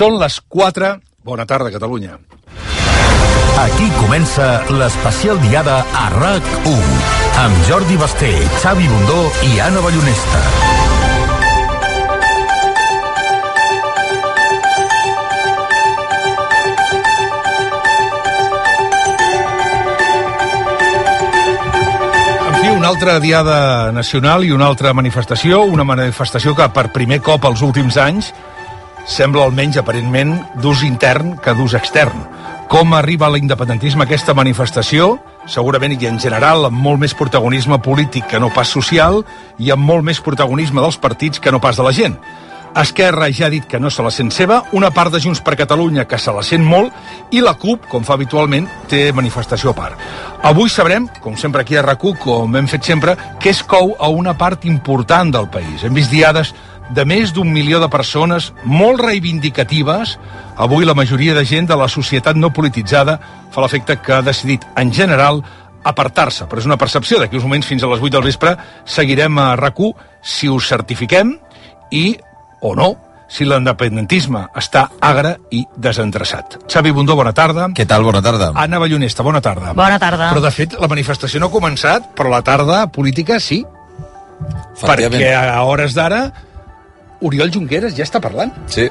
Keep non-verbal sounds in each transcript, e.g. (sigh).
Són les 4. Bona tarda, Catalunya. Aquí comença l'especial diada a RAC1 amb Jordi Basté, Xavi Bundó i Anna Ballonesta. En fi, una altra diada nacional i una altra manifestació, una manifestació que per primer cop als últims anys sembla almenys aparentment d'ús intern que d'ús extern. Com arriba a l'independentisme aquesta manifestació? Segurament i en general amb molt més protagonisme polític que no pas social i amb molt més protagonisme dels partits que no pas de la gent. Esquerra ja ha dit que no se la sent seva, una part de Junts per Catalunya que se la sent molt i la CUP, com fa habitualment, té manifestació a part. Avui sabrem, com sempre aquí a rac com hem fet sempre, què es cou a una part important del país. Hem vist diades de més d'un milió de persones molt reivindicatives. Avui la majoria de gent de la societat no polititzada fa l'efecte que ha decidit, en general, apartar-se, però és una percepció. D'aquí uns moments, fins a les 8 del vespre, seguirem a rac si us certifiquem i, o no, si l'independentisme està agre i desendreçat. Xavi Bundó, bona tarda. Què tal? Bona tarda. Anna Ballonesta, bona tarda. Bona tarda. Però, de fet, la manifestació no ha començat, però la tarda política sí, perquè a hores d'ara Oriol Junqueras ja està parlant. Sí,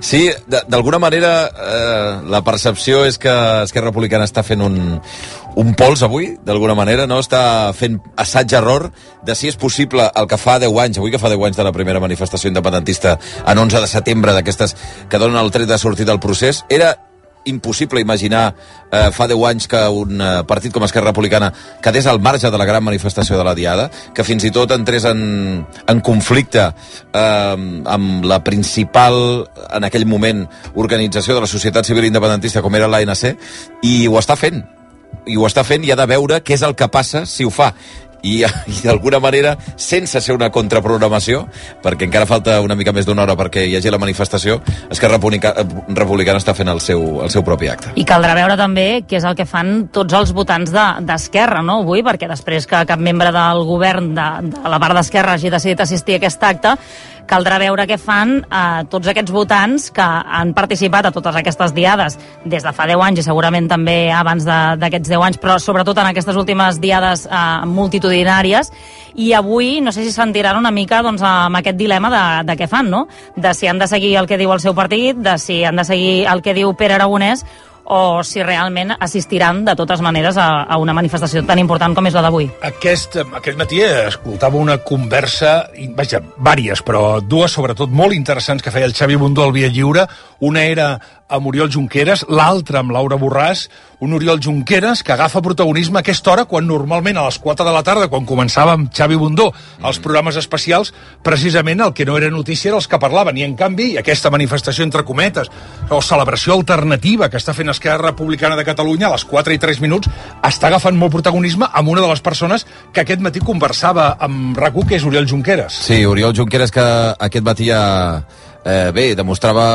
sí d'alguna manera eh, la percepció és que Esquerra Republicana està fent un, un pols avui, d'alguna manera, no? Està fent assaig-error de si és possible el que fa 10 anys, avui que fa 10 anys de la primera manifestació independentista en 11 de setembre, d'aquestes que donen el tret de sortir del procés, era impossible imaginar eh, fa 10 anys que un eh, partit com Esquerra Republicana quedés al marge de la gran manifestació de la Diada, que fins i tot entrés en, en conflicte eh, amb la principal, en aquell moment, organització de la societat civil independentista com era l'ANC, i ho està fent. I ho està fent i ha de veure què és el que passa si ho fa i, (laughs) i d'alguna manera, sense ser una contraprogramació, perquè encara falta una mica més d'una hora perquè hi hagi la manifestació, Esquerra Republica- Republicana està fent el seu, el seu propi acte. I caldrà veure també què és el que fan tots els votants de- d'Esquerra, no, avui, perquè després que cap membre del govern de, de la part d'Esquerra hagi decidit assistir a aquest acte, caldrà veure què fan eh, tots aquests votants que han participat a totes aquestes diades des de fa 10 anys i segurament també abans d'aquests 10 anys, però sobretot en aquestes últimes diades eh, multitudinàries, i avui no sé si sentiran una mica doncs, amb aquest dilema de, de què fan, no? De si han de seguir el que diu el seu partit, de si han de seguir el que diu Pere Aragonès, o si realment assistiran de totes maneres a, a una manifestació tan important com és la d'avui. Aquest, aquest matí escoltava una conversa, vaja, vàries, però dues sobretot molt interessants que feia el Xavi Bundó al Via Lliure. Una era amb Oriol Junqueras, l'altra amb Laura Borràs, un Oriol Junqueras que agafa protagonisme a aquesta hora quan normalment a les 4 de la tarda, quan començava amb Xavi Bundó els programes especials, precisament el que no era notícia era els que parlaven, i en canvi aquesta manifestació entre cometes, o celebració alternativa que està fent Esquerra Republicana de Catalunya a les 4 i 3 minuts, està agafant molt protagonisme amb una de les persones que aquest matí conversava amb rac que és Oriol Junqueras. Sí, Oriol Junqueras, que aquest matí ja eh, bé, demostrava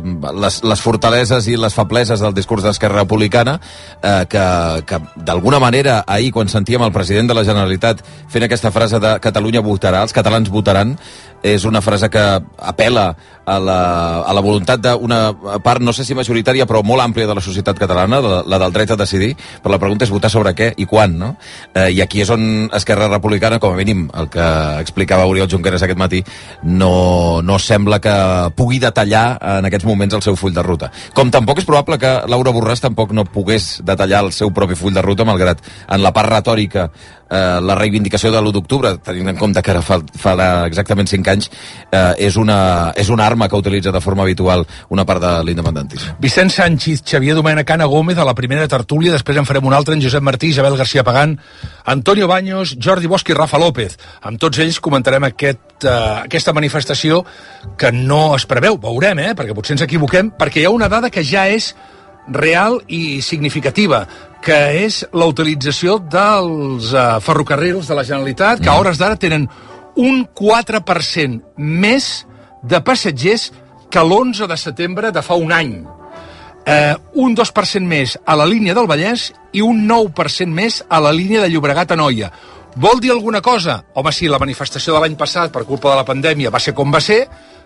eh, les, les fortaleses i les febleses del discurs d'Esquerra Republicana, eh, que, que d'alguna manera ahir, quan sentíem el president de la Generalitat fent aquesta frase de Catalunya votarà, els catalans votaran, és una frase que apela a la, a la voluntat d'una part, no sé si majoritària, però molt àmplia de la societat catalana, la, la del dret a decidir, però la pregunta és votar sobre què i quan, no? Eh, I aquí és on Esquerra Republicana, com a mínim, el que explicava Oriol Junqueras aquest matí, no, no sembla que pugui detallar en aquests moments el seu full de ruta. Com tampoc és probable que Laura Borràs tampoc no pogués detallar el seu propi full de ruta, malgrat en la part retòrica eh, la reivindicació de l'1 d'octubre, tenint en compte que ara fa, fa exactament 5 anys, eh, és, una, és una arma que utilitza de forma habitual una part de l'independentisme. Vicent Sánchez, Xavier Domènech, Anna Gómez a la primera tertúlia, després en farem una altra, en Josep Martí, Isabel García Pagán, Antonio Baños, Jordi Bosch i Rafa López. Amb tots ells comentarem aquest, uh, aquesta manifestació que no es preveu, veurem, eh? perquè potser ens equivoquem, perquè hi ha una dada que ja és real i significativa, que és la utilització dels uh, ferrocarrils de la Generalitat, que a hores d'ara tenen un 4% més de passatgers que l'11 de setembre de fa un any. Eh, un 2% més a la línia del Vallès i un 9% més a la línia de Llobregat a Noia. Vol dir alguna cosa? Home, sí, la manifestació de l'any passat per culpa de la pandèmia va ser com va ser,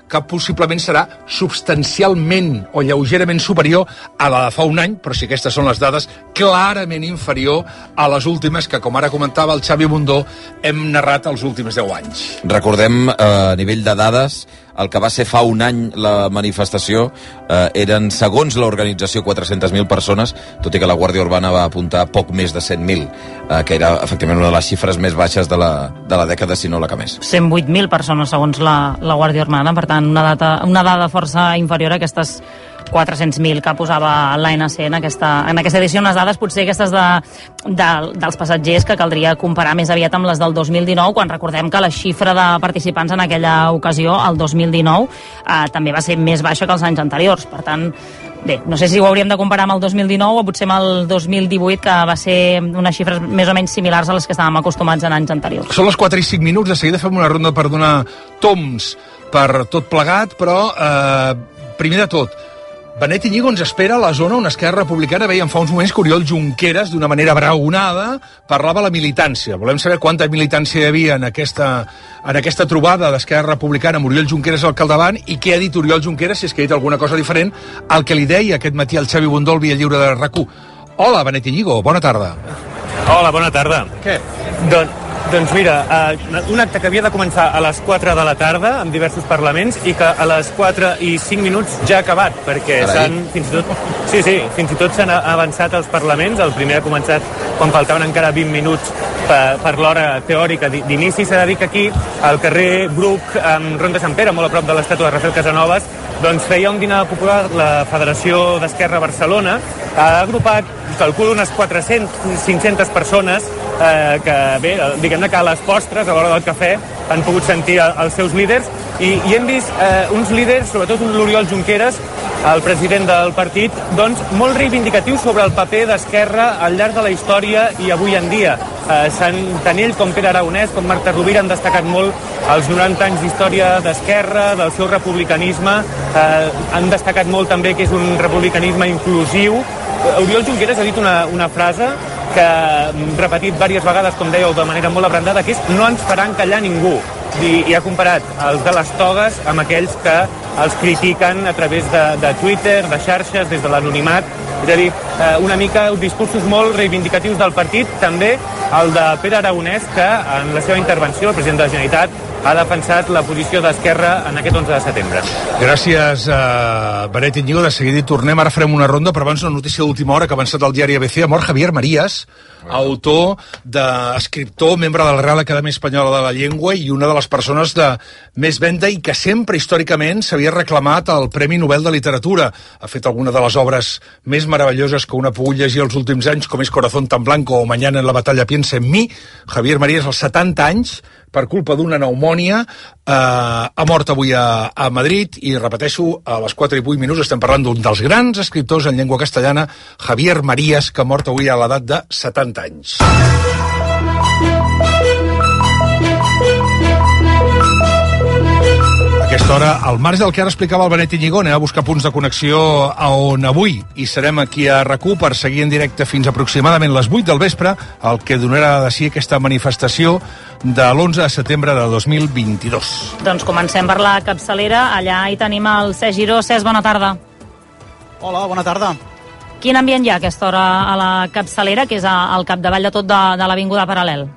que possiblement serà substancialment o lleugerament superior a la de fa un any, però si aquestes són les dades, clarament inferior a les últimes que, com ara comentava el Xavi Bundó, hem narrat els últims 10 anys. Recordem, eh, a nivell de dades, el que va ser fa un any la manifestació eh, eren, segons l'organització, 400.000 persones, tot i que la Guàrdia Urbana va apuntar poc més de 100.000, eh, que era efectivament una de les xifres més baixes de la, de la dècada, si no la que més. 108.000 persones, segons la, la Guàrdia Urbana, per tant, una, data, una dada força inferior a aquestes 400.000 que posava l'ANC en aquesta, en aquesta edició, unes dades potser aquestes de, de, dels passatgers que caldria comparar més aviat amb les del 2019, quan recordem que la xifra de participants en aquella ocasió, el 2019, eh, també va ser més baixa que els anys anteriors. Per tant, Bé, no sé si ho hauríem de comparar amb el 2019 o potser amb el 2018, que va ser unes xifres més o menys similars a les que estàvem acostumats en anys anteriors. Són les 4 i 5 minuts, de seguida fem una ronda per donar toms per tot plegat, però eh, primer de tot, Benet Iñigo ens espera a la zona on Esquerra Republicana veiem fa uns moments que Oriol Junqueras, d'una manera braonada, parlava la militància. Volem saber quanta militància hi havia en aquesta, en aquesta trobada d'Esquerra Republicana amb Oriol Junqueras al capdavant i què ha dit Oriol Junqueras, si és que ha dit alguna cosa diferent, al que li deia aquest matí al Xavi Bundol via lliure de rac Hola, Benet Iñigo, bona tarda. Hola, bona tarda. Què? Don, doncs mira, uh, un acte que havia de començar a les 4 de la tarda amb diversos parlaments i que a les 4 i 5 minuts ja ha acabat, perquè s'han fins i tot sí, sí, fins i tot s'han avançat els parlaments. El primer ha començat quan faltaven encara 20 minuts per, per l'hora teòrica d'inici. S'ha de dir que aquí, al carrer Bruc, amb Ronda Sant Pere, molt a prop de l'estàtua de Rafael Casanovas, doncs feia un dinar popular la Federació d'Esquerra Barcelona. Ha agrupat, calculo, unes 400-500 persones eh, que, bé, diguem-ne que a les postres, a l'hora del cafè, han pogut sentir els seus líders i, i hem vist eh, uns líders, sobretot l'Oriol Junqueras, el president del partit, doncs molt reivindicatiu sobre el paper d'Esquerra al llarg de la història i avui en dia. Eh, tant ell com Pere Aragonès, com Marta Rovira han destacat molt els 90 anys d'història d'Esquerra, del seu republicanisme, eh, han destacat molt també que és un republicanisme inclusiu. Oriol Junqueras ha dit una, una frase que hem repetit diverses vegades, com dèieu, de manera molt abrandada, que és no ens faran callar ningú. I, i ha comparat els de les togues amb aquells que els critiquen a través de, de Twitter, de xarxes, des de l'anonimat. És a dir, eh, una mica discursos molt reivindicatius del partit, també el de Pere Aragonès, que en la seva intervenció, el president de la Generalitat, ha defensat la posició d'Esquerra en aquest 11 de setembre. Gràcies, uh, Benet Iñigo. De seguida hi tornem. Ara farem una ronda, però abans una notícia d'última hora que ha avançat al diari ABC. Ha mort Javier Marías, autor, d'escriptor, membre de la Real Acadèmia Espanyola de la Llengua i una de les persones de més venda i que sempre històricament s'havia reclamat el Premi Nobel de Literatura. Ha fet alguna de les obres més meravelloses que una ha pogut llegir els últims anys, com és Corazón tan blanco o Mañana en la batalla piensa en mi. Javier Marías, als 70 anys, per culpa d'una pneumònia, eh, ha mort avui a, a Madrid i, repeteixo, a les 4 i 8 minuts estem parlant d'un dels grans escriptors en llengua castellana, Javier Marías, que ha mort avui a l'edat de 70 anys. Aquesta hora, al marge del que ara explicava el Benet Iñigó, anem a buscar punts de connexió a on avui i serem aquí a rac per seguir en directe fins aproximadament les 8 del vespre el que donarà de si aquesta manifestació de l'11 de setembre de 2022. Doncs comencem per la capçalera. Allà hi tenim el Cesc Giró. Cesc, bona tarda. Hola, bona tarda. Quin ambient hi ha a aquesta hora a la capçalera, que és al capdavall de tot de, de l'Avinguda Paral·lel?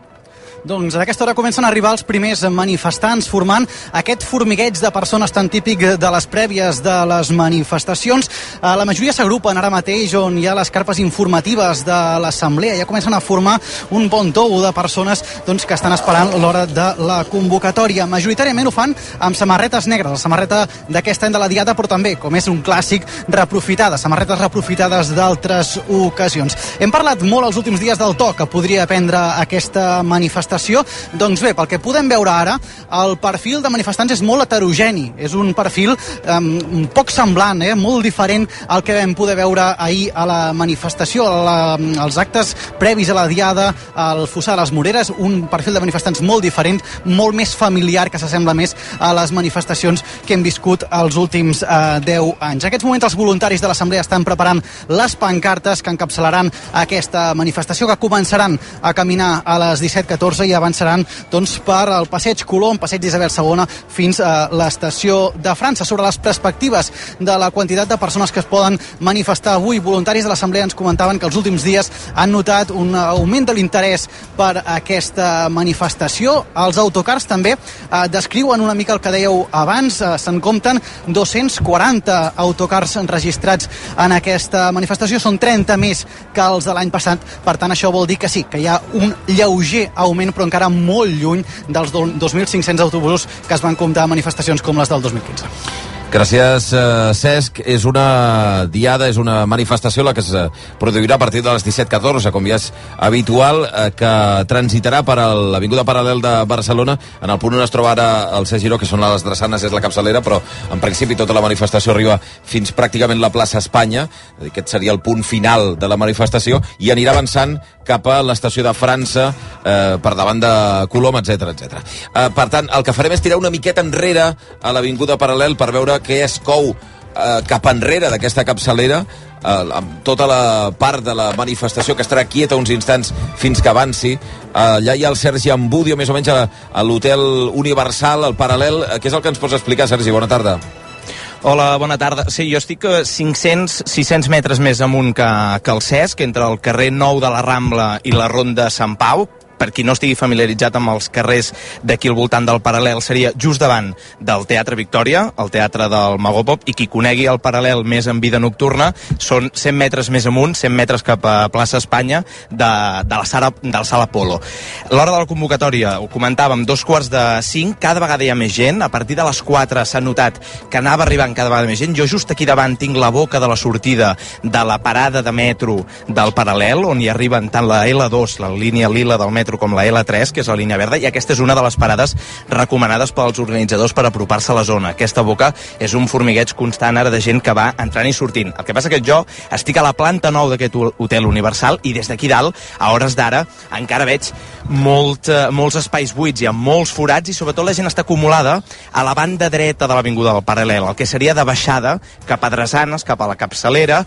Doncs a aquesta hora comencen a arribar els primers manifestants formant aquest formigueig de persones tan típic de les prèvies de les manifestacions. Eh, la majoria s'agrupen ara mateix on hi ha les carpes informatives de l'Assemblea. Ja comencen a formar un bon tou de persones doncs, que estan esperant l'hora de la convocatòria. Majoritàriament ho fan amb samarretes negres, la samarreta d'aquest any de la Diada, però també, com és un clàssic, reaprofitada, samarretes reaprofitades d'altres ocasions. Hem parlat molt els últims dies del to que podria prendre aquesta manifestació manifestació? Doncs bé, pel que podem veure ara, el perfil de manifestants és molt heterogeni. És un perfil um, poc semblant, eh? molt diferent al que vam poder veure ahir a la manifestació, a la, als actes previs a la Diada, al Fossar de les Moreres, un perfil de manifestants molt diferent, molt més familiar, que s'assembla més a les manifestacions que hem viscut els últims eh, 10 anys. En aquests moments els voluntaris de l'Assemblea estan preparant les pancartes que encapçalaran aquesta manifestació, que començaran a caminar a les 17.14 14 i avançaran doncs, per el passeig Colom, passeig d'Isabel II, fins a l'estació de França. Sobre les perspectives de la quantitat de persones que es poden manifestar avui, voluntaris de l'Assemblea ens comentaven que els últims dies han notat un augment de l'interès per aquesta manifestació. Els autocars també eh, descriuen una mica el que dèieu abans, eh, se'n compten 240 autocars registrats en aquesta manifestació, són 30 més que els de l'any passat, per tant això vol dir que sí, que hi ha un lleuger augment però encara molt lluny dels 2.500 autobusos que es van comptar a manifestacions com les del 2015. Gràcies, eh, Cesc. És una diada, és una manifestació la que es produirà a partir de les 17.14, com ja és habitual, eh, que transitarà per l'Avinguda Paral·lel de Barcelona. En el punt on es troba ara el Cesc Giró, que són les drassanes, és la capçalera, però en principi tota la manifestació arriba fins pràcticament la plaça Espanya. Aquest seria el punt final de la manifestació i anirà avançant cap a l'estació de França, eh, per davant de Colom, etc etc. Eh, per tant, el que farem és tirar una miqueta enrere a l'Avinguda Paral·lel per veure que es cou eh, cap enrere d'aquesta capçalera eh, amb tota la part de la manifestació que estarà quieta uns instants fins que avanci. Eh, allà hi ha el Sergi Ambudio, més o menys a, a l'hotel Universal, al paral·lel. Eh, què és el que ens pots explicar, Sergi? Bona tarda. Hola, bona tarda. Sí, jo estic 500-600 metres més amunt que, que el Cesc, entre el carrer Nou de la Rambla i la Ronda Sant Pau, per qui no estigui familiaritzat amb els carrers d'aquí al voltant del Paral·lel, seria just davant del Teatre Victòria, el Teatre del Magopop, i qui conegui el Paral·lel més en vida nocturna són 100 metres més amunt, 100 metres cap a plaça Espanya, de, de la sala, de la sala Polo. L'hora de la convocatòria, ho comentàvem, dos quarts de cinc, cada vegada hi ha més gent, a partir de les 4 s'ha notat que anava arribant cada vegada més gent. Jo just aquí davant tinc la boca de la sortida de la parada de metro del Paral·lel, on hi arriben tant la L2, la línia lila del metro, metro com la L3, que és la línia verda, i aquesta és una de les parades recomanades pels organitzadors per apropar-se a la zona. Aquesta boca és un formigueig constant ara de gent que va entrant i sortint. El que passa que jo estic a la planta 9 d'aquest hotel universal i des d'aquí dalt, a hores d'ara, encara veig molt, eh, molts espais buits, hi ha molts forats i sobretot la gent està acumulada a la banda dreta de l'avinguda del Paral·lel, el que seria de baixada cap a Dresanes, cap a la capçalera,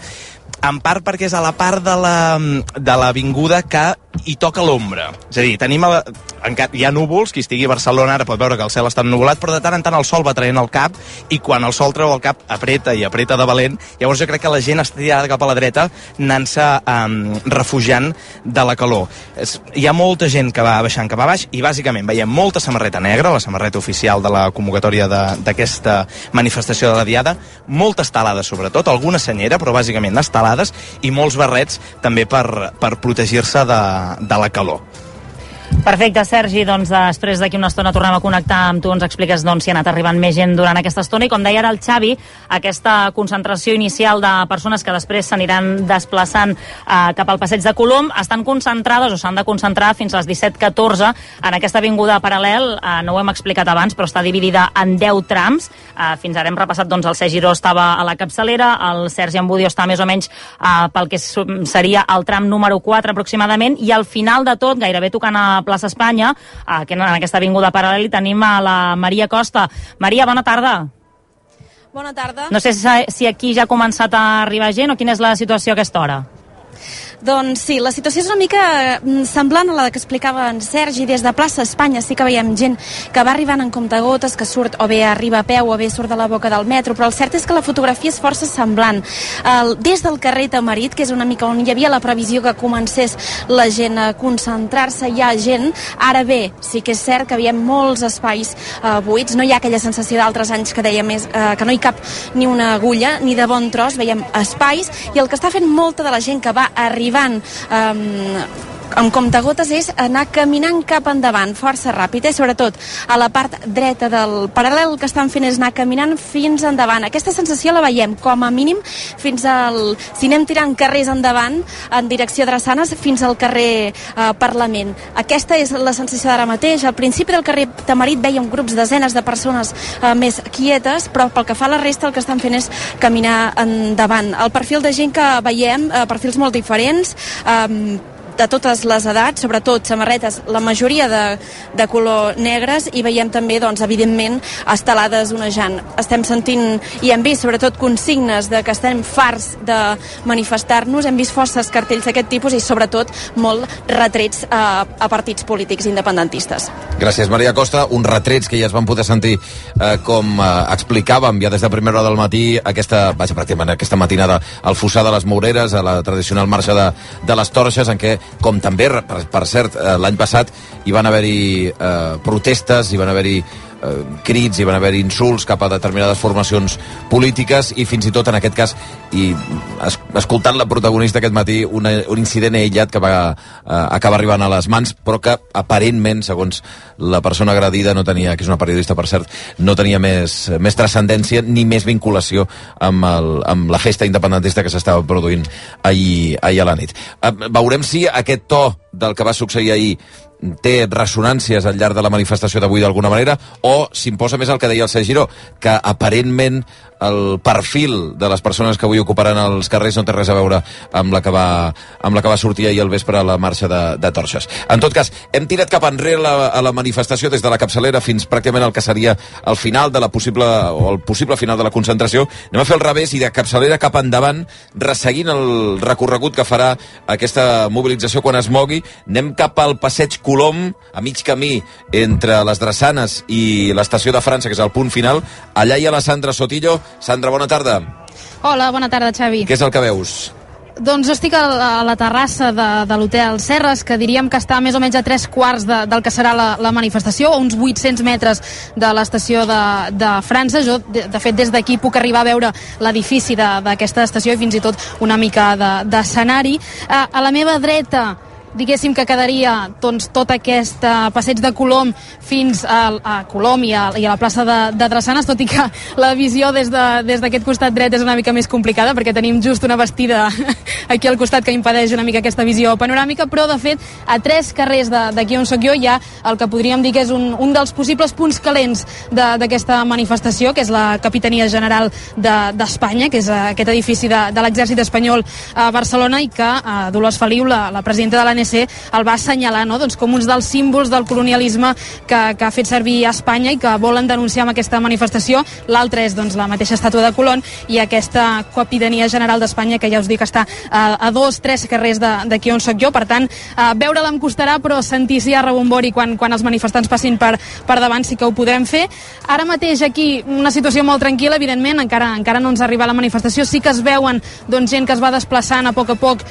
en part perquè és a la part de l'avinguda que hi toca l'ombra. És a dir, tenim a, encara, hi ha núvols, qui estigui a Barcelona ara pot veure que el cel està ennuvolat, però de tant en tant el sol va traient el cap i quan el sol treu el cap apreta i apreta de valent, llavors jo crec que la gent està tirada cap a la dreta anant-se um, refugiant de la calor. És, hi ha molta gent que va baixant cap a baix i bàsicament veiem molta samarreta negra, la samarreta oficial de la convocatòria d'aquesta manifestació de la Diada, molta estelada sobretot, alguna senyera, però bàsicament estelada estelades i molts barrets també per, per protegir-se de, de la calor. Perfecte, Sergi, doncs després d'aquí una estona tornem a connectar amb tu, ens expliques doncs, si ha anat arribant més gent durant aquesta estona. I com deia ara el Xavi, aquesta concentració inicial de persones que després s'aniran desplaçant eh, cap al passeig de Colom estan concentrades o s'han de concentrar fins a les 17.14 en aquesta avinguda paral·lel, eh, no ho hem explicat abans però està dividida en 10 trams. Eh, fins ara hem repassat, doncs el Sergi Giró estava a la capçalera, el Sergi Ambudio està més o menys eh, pel que seria el tram número 4 aproximadament i al final de tot, gairebé tocant a plaça Espanya, que en aquesta avinguda paral·lel i tenim a la Maria Costa. Maria, bona tarda. Bona tarda. No sé si, si aquí ja ha començat a arribar gent o quina és la situació a aquesta hora. Doncs sí, la situació és una mica mm, semblant a la que explicava en Sergi. Des de plaça Espanya sí que veiem gent que va arribant en comptagotes, que surt o bé arriba a peu o bé surt de la boca del metro, però el cert és que la fotografia és força semblant. El, des del carrer Tamarit, que és una mica on hi havia la previsió que comencés la gent a concentrar-se, hi ha gent. Ara bé, sí que és cert que veiem molts espais eh, buits, no hi ha aquella sensació d'altres anys que deia més eh, que no hi cap ni una agulla, ni de bon tros, veiem espais, i el que està fent molta de la gent que va arribant eh, amb comptagotes és anar caminant cap endavant, força ràpid, eh? sobretot a la part dreta del paral·lel que estan fent és anar caminant fins endavant. Aquesta sensació la veiem com a mínim fins al... si anem tirant carrers endavant en direcció Drassanes fins al carrer eh, Parlament. Aquesta és la sensació d'ara mateix. Al principi del carrer Tamarit veiem grups, desenes de persones eh, més quietes, però pel que fa a la resta el que estan fent és caminar endavant. El perfil de gent que veiem, eh, perfils molt diferents, eh, de totes les edats, sobretot samarretes, la majoria de, de color negres, i veiem també, doncs, evidentment, estelades onejant. Estem sentint i hem vist, sobretot, consignes de que estem farts de manifestar-nos, hem vist forces cartells d'aquest tipus i, sobretot, molt retrets a, a partits polítics independentistes. Gràcies, Maria Costa. Uns retrets que ja es van poder sentir eh, com eh, explicàvem ja des de primera hora del matí, aquesta, vaja, pràcticament aquesta matinada al Fossar de les Moureres, a la tradicional marxa de, de les Torxes, en què, com també, per, per cert, eh, l'any passat hi van haver-hi eh, protestes, hi van haver-hi eh, crits, hi van haver insults cap a determinades formacions polítiques i fins i tot en aquest cas i es, escoltant la protagonista aquest matí una, un incident aïllat que va eh, acabar arribant a les mans però que aparentment, segons la persona agredida no tenia, que és una periodista per cert no tenia més, més transcendència ni més vinculació amb, el, amb la festa independentista que s'estava produint ahir, ahir a la nit. Eh, veurem si aquest to del que va succeir ahir té ressonàncies al llarg de la manifestació d'avui d'alguna manera, o s'imposa més el que deia el Sergi Giró, que aparentment el perfil de les persones que avui ocuparan els carrers no té res a veure amb la que va, amb la que va sortir ahir al vespre a la marxa de, de torxes. En tot cas, hem tirat cap enrere la, a la manifestació des de la capçalera fins pràcticament el que seria el final de la possible, o el possible final de la concentració. Anem a fer el revés i de capçalera cap endavant, resseguint el recorregut que farà aquesta mobilització quan es mogui. Anem cap al passeig Colom, a mig camí entre les Drassanes i l'estació de França, que és el punt final. Allà hi ha la Sandra Sotillo. Sandra, bona tarda. Hola, bona tarda, Xavi. Què és el que veus? Doncs estic a la, a la terrassa de, de l'hotel Serres, que diríem que està més o menys a tres quarts de, del que serà la, la manifestació, a uns 800 metres de l'estació de, de França. Jo, de, de fet, des d'aquí puc arribar a veure l'edifici d'aquesta estació i fins i tot una mica d'escenari. De, a, a la meva dreta diguéssim que quedaria doncs, tot aquest uh, passeig de Colom fins a, a Colom i a, i a la plaça de, de Drassanes, tot i que la visió des d'aquest de, des costat dret és una mica més complicada perquè tenim just una vestida (laughs) aquí al costat que impedeix una mica aquesta visió panoràmica, però de fet a tres carrers d'aquí on sóc jo hi ha el que podríem dir que és un, un dels possibles punts calents d'aquesta manifestació, que és la Capitania General d'Espanya, de, que és uh, aquest edifici de, de l'exèrcit espanyol a Barcelona i que uh, Dolors Feliu, la, la presidenta de la l'ANC el va assenyalar no? doncs com uns dels símbols del colonialisme que, que ha fet servir a Espanya i que volen denunciar amb aquesta manifestació. L'altra és doncs, la mateixa estàtua de Colón i aquesta Copidania General d'Espanya que ja us dic està a, a dos, tres carrers d'aquí on sóc jo. Per tant, a veure-la em costarà, però sentir si hi ha rebombori quan, quan els manifestants passin per, per davant sí que ho podrem fer. Ara mateix aquí una situació molt tranquil·la, evidentment, encara, encara no ens arriba la manifestació. Sí que es veuen doncs, gent que es va desplaçant a poc a poc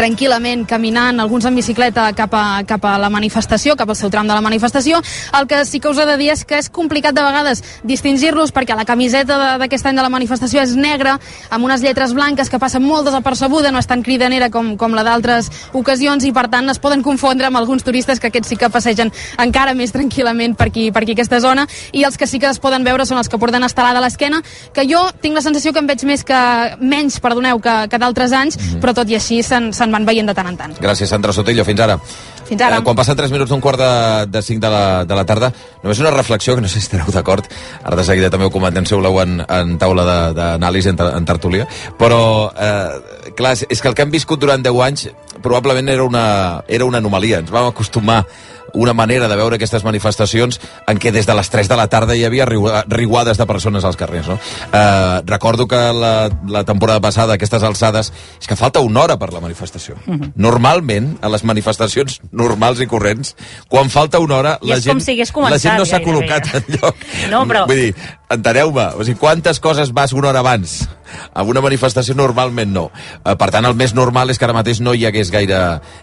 tranquil·lament caminant, alguns en bicicleta cap a, cap a la manifestació, cap al seu tram de la manifestació. El que sí que us he de dir és que és complicat de vegades distingir-los perquè la camiseta d'aquest any de la manifestació és negra, amb unes lletres blanques que passen molt desapercebuda, no és tan cridanera com, com la d'altres ocasions i per tant es poden confondre amb alguns turistes que aquests sí que passegen encara més tranquil·lament per aquí, per aquí aquesta zona i els que sí que es poden veure són els que porten estelada a l'esquena, que jo tinc la sensació que en veig més que menys, perdoneu, que, que d'altres anys, mm -hmm. però tot i així se'n se van veient de tant en tant. Gràcies, Sandra Sotillo. Fins ara. Fins ara. Eh, quan passen 3 minuts d'un quart de, de 5 de la, de la tarda, només una reflexió, que no sé si estareu d'acord, ara de seguida també ho comentem, si voleu, en, en taula d'anàlisi, en, en tertúlia, però, eh, clar, és que el que hem viscut durant 10 anys probablement era una, era una anomalia. Ens vam acostumar una manera de veure aquestes manifestacions en què des de les 3 de la tarda hi havia riguades de persones als carrers. No? Eh, recordo que la, la temporada passada, aquestes alçades, és que falta una hora per la manifestació. Mhm. -huh. Normalment, a les manifestacions normals i corrents, quan falta una hora, I la gent, si la gent no s'ha col·locat (laughs) en lloc. No, però... Vull dir, enteneu-me, o sigui, quantes coses vas una hora abans? A una manifestació normalment no. Eh, per tant, el més normal és que ara mateix no hi hagués gaire,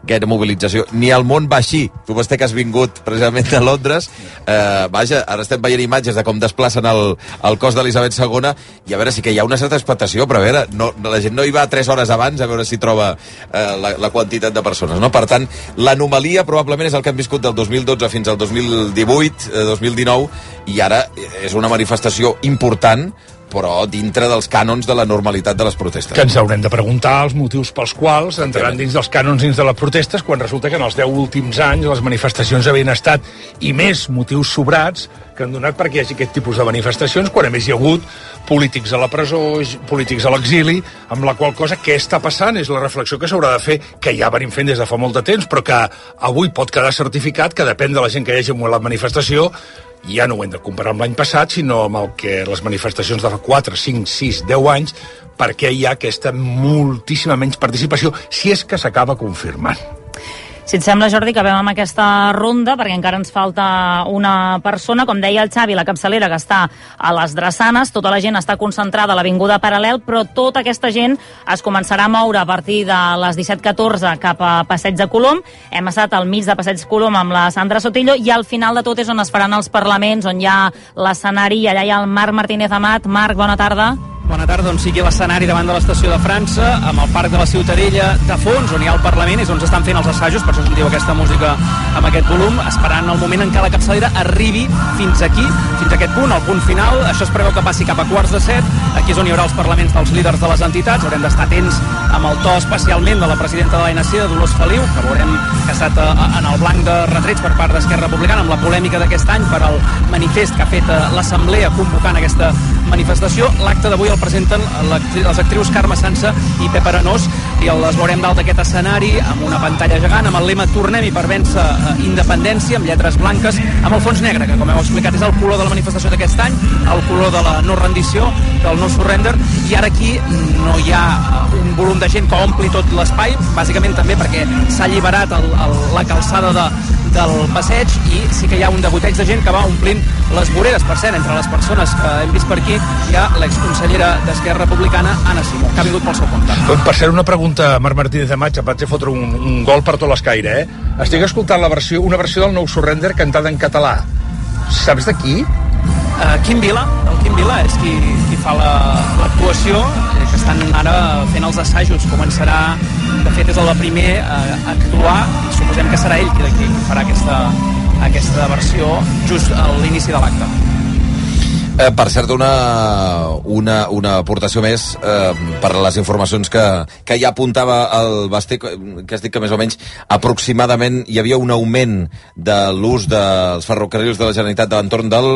gaire mobilització. Ni el món va així. Tu, vostè que has vingut precisament de Londres, eh, vaja, ara estem veient imatges de com desplacen el, el cos d'Elisabet II i a veure, sí que hi ha una certa expectació, però a veure, no, la gent no hi va 3 hores abans a veure si troba eh, la, la quantitat de persones, no? Per tant, l'anomalia probablement és el que hem viscut del 2012 fins al 2018, eh, 2019, i ara és una manifestació important però dintre dels cànons de la normalitat de les protestes. Que ens haurem de preguntar els motius pels quals entraran dins dels cànons dins de les protestes quan resulta que en els 10 últims anys les manifestacions havien estat, i més motius sobrats, que han donat perquè hi hagi aquest tipus de manifestacions, quan a més hi ha hagut polítics a la presó, polítics a l'exili, amb la qual cosa què està passant és la reflexió que s'haurà de fer, que ja venim fent des de fa molt de temps, però que avui pot quedar certificat que depèn de la gent que hi hagi en la manifestació, ja no ho hem de comparar amb l'any passat, sinó amb el que les manifestacions de fa 4, 5, 6, 10 anys, perquè hi ha aquesta moltíssima menys participació, si és que s'acaba confirmant. Si et sembla, Jordi, que acabem amb aquesta ronda, perquè encara ens falta una persona. Com deia el Xavi, la capçalera que està a les Drassanes, tota la gent està concentrada a l'Avinguda Paral·lel, però tota aquesta gent es començarà a moure a partir de les 17.14 cap a Passeig de Colom. Hem estat al mig de Passeig Colom amb la Sandra Sotillo i al final de tot és on es faran els parlaments, on hi ha l'escenari, allà hi ha el Marc Martínez Amat. Marc, bona tarda. Bona tarda, doncs sigui l'escenari davant de l'estació de França, amb el Parc de la Ciutadella de fons, on hi ha el Parlament, és on s'estan fent els assajos, per això sentiu aquesta música amb aquest volum, esperant el moment en què la capçalera arribi fins aquí, fins a aquest punt, al punt final. Això es preveu que passi cap a quarts de set. Aquí és on hi haurà els parlaments dels líders de les entitats. Haurem d'estar atents amb el to especialment de la presidenta de l'ANC, de Dolors Feliu, que veurem que ha estat eh, en el blanc de retrets per part d'Esquerra Republicana, amb la polèmica d'aquest any per al manifest que ha fet eh, l'Assemblea convocant aquesta manifestació. L'acte d'avui el presenten les actrius Carme Sansa i Pep Arenós i les veurem dalt d'aquest escenari amb una pantalla gegant amb el lema Tornem-hi per vèncer eh, independència amb lletres blanques amb el fons negre que com heu explicat és el color de la manifestació d'aquest any el color de la no rendició del no surrender i ara aquí no hi ha eh, un volum de gent que ompli tot l'espai bàsicament també perquè s'ha alliberat el, el, la calçada de, del passeig i sí que hi ha un degoteig de gent que va omplint les voreres. Per cert, entre les persones que hem vist per aquí hi ha l'exconsellera d'Esquerra Republicana, Anna Simó, que ha vingut pel seu compte. Per cert, una pregunta Marc Martínez de Maig, vaig fotre un, un gol per tot l'escaire, eh? Estic escoltant la versió, una versió del nou Surrender cantada en català. Saps de qui? Uh, Quim Vila, el Quim Vila és qui, qui fa l'actuació, la, estan ara fent els assajos, començarà, de fet és el primer a, a actuar, i suposem que serà ell qui, qui farà aquesta, aquesta versió just a l'inici de l'acte. Eh, per cert, una, una, una aportació més eh, per les informacions que, que ja apuntava el Basté, que has dit que més o menys aproximadament hi havia un augment de l'ús dels ferrocarrils de la Generalitat de l'entorn del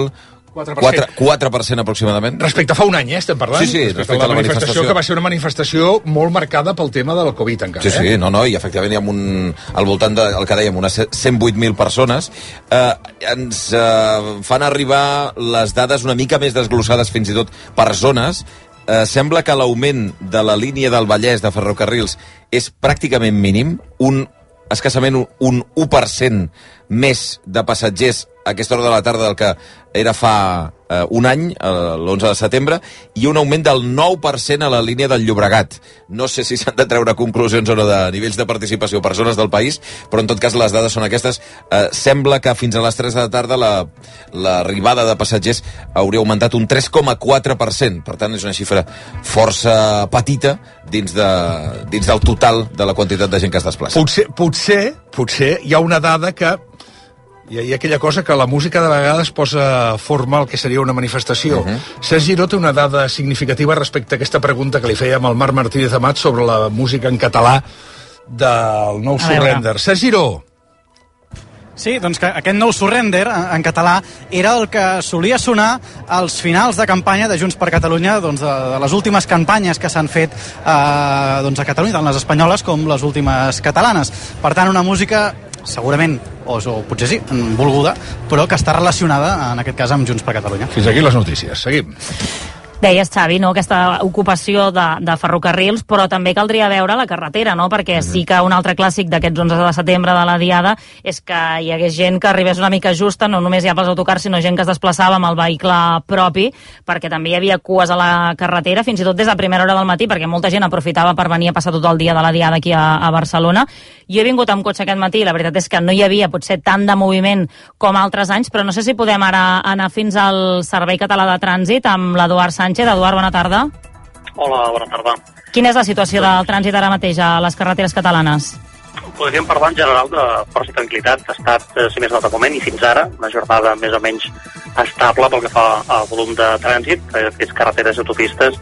4%. 4, 4% aproximadament. Respecte a fa un any, eh, estem parlant? Sí, sí, respecte, respecte a la, la manifestació, manifestació, que va ser una manifestació molt marcada pel tema de la Covid encara. Sí, sí, eh? no, no, i efectivament hi ha un, al voltant del de, que dèiem, unes 108.000 persones. Eh, ens eh, fan arribar les dades una mica més desglossades fins i tot per zones. Eh, sembla que l'augment de la línia del Vallès de ferrocarrils és pràcticament mínim, un escassament un 1% més de passatgers a aquesta hora de la tarda del que era fa eh, un any, eh, l'11 de setembre, i un augment del 9% a la línia del Llobregat. No sé si s'han de treure conclusions o no de nivells de participació per zones del país, però en tot cas les dades són aquestes. Eh, sembla que fins a les 3 de la tarda l'arribada la, de passatgers hauria augmentat un 3,4%. Per tant, és una xifra força petita dins, de, dins del total de la quantitat de gent que es desplaça. Potser, potser, potser hi ha una dada que hi ha, hi ha aquella cosa que la música de vegades posa forma al que seria una manifestació. Uh -huh. Sergi Giró té una dada significativa respecte a aquesta pregunta que li fèiem al Marc Martínez Amat sobre la música en català del nou Surrender. Sergi Giró. Sí, doncs que aquest nou surrender en, en català era el que solia sonar als finals de campanya de Junts per Catalunya doncs de, de les últimes campanyes que s'han fet eh, doncs a Catalunya, tant les espanyoles com les últimes catalanes. Per tant, una música segurament, o, o potser sí, volguda, però que està relacionada, en aquest cas, amb Junts per Catalunya. Fins aquí les notícies. Seguim. Deies, Xavi, no? aquesta ocupació de, de ferrocarrils, però també caldria veure la carretera, no? perquè mm -hmm. sí que un altre clàssic d'aquests 11 de setembre de la Diada és que hi hagués gent que arribés una mica justa, no només ja pels autocars, sinó gent que es desplaçava amb el vehicle propi, perquè també hi havia cues a la carretera, fins i tot des de primera hora del matí, perquè molta gent aprofitava per venir a passar tot el dia de la Diada aquí a, a Barcelona. Jo he vingut amb cotxe aquest matí, la veritat és que no hi havia potser tant de moviment com altres anys, però no sé si podem ara anar fins al Servei Català de Trànsit amb l'Eduard Sánchez Sánchez. Eduard, bona tarda. Hola, bona tarda. Quina és la situació del trànsit ara mateix a les carreteres catalanes? Podríem parlar en general de força tranquil·litat. Ha estat, eh, si més no de moment, i fins ara, una jornada més o menys estable pel que fa al volum de trànsit, que és carreteres i autopistes,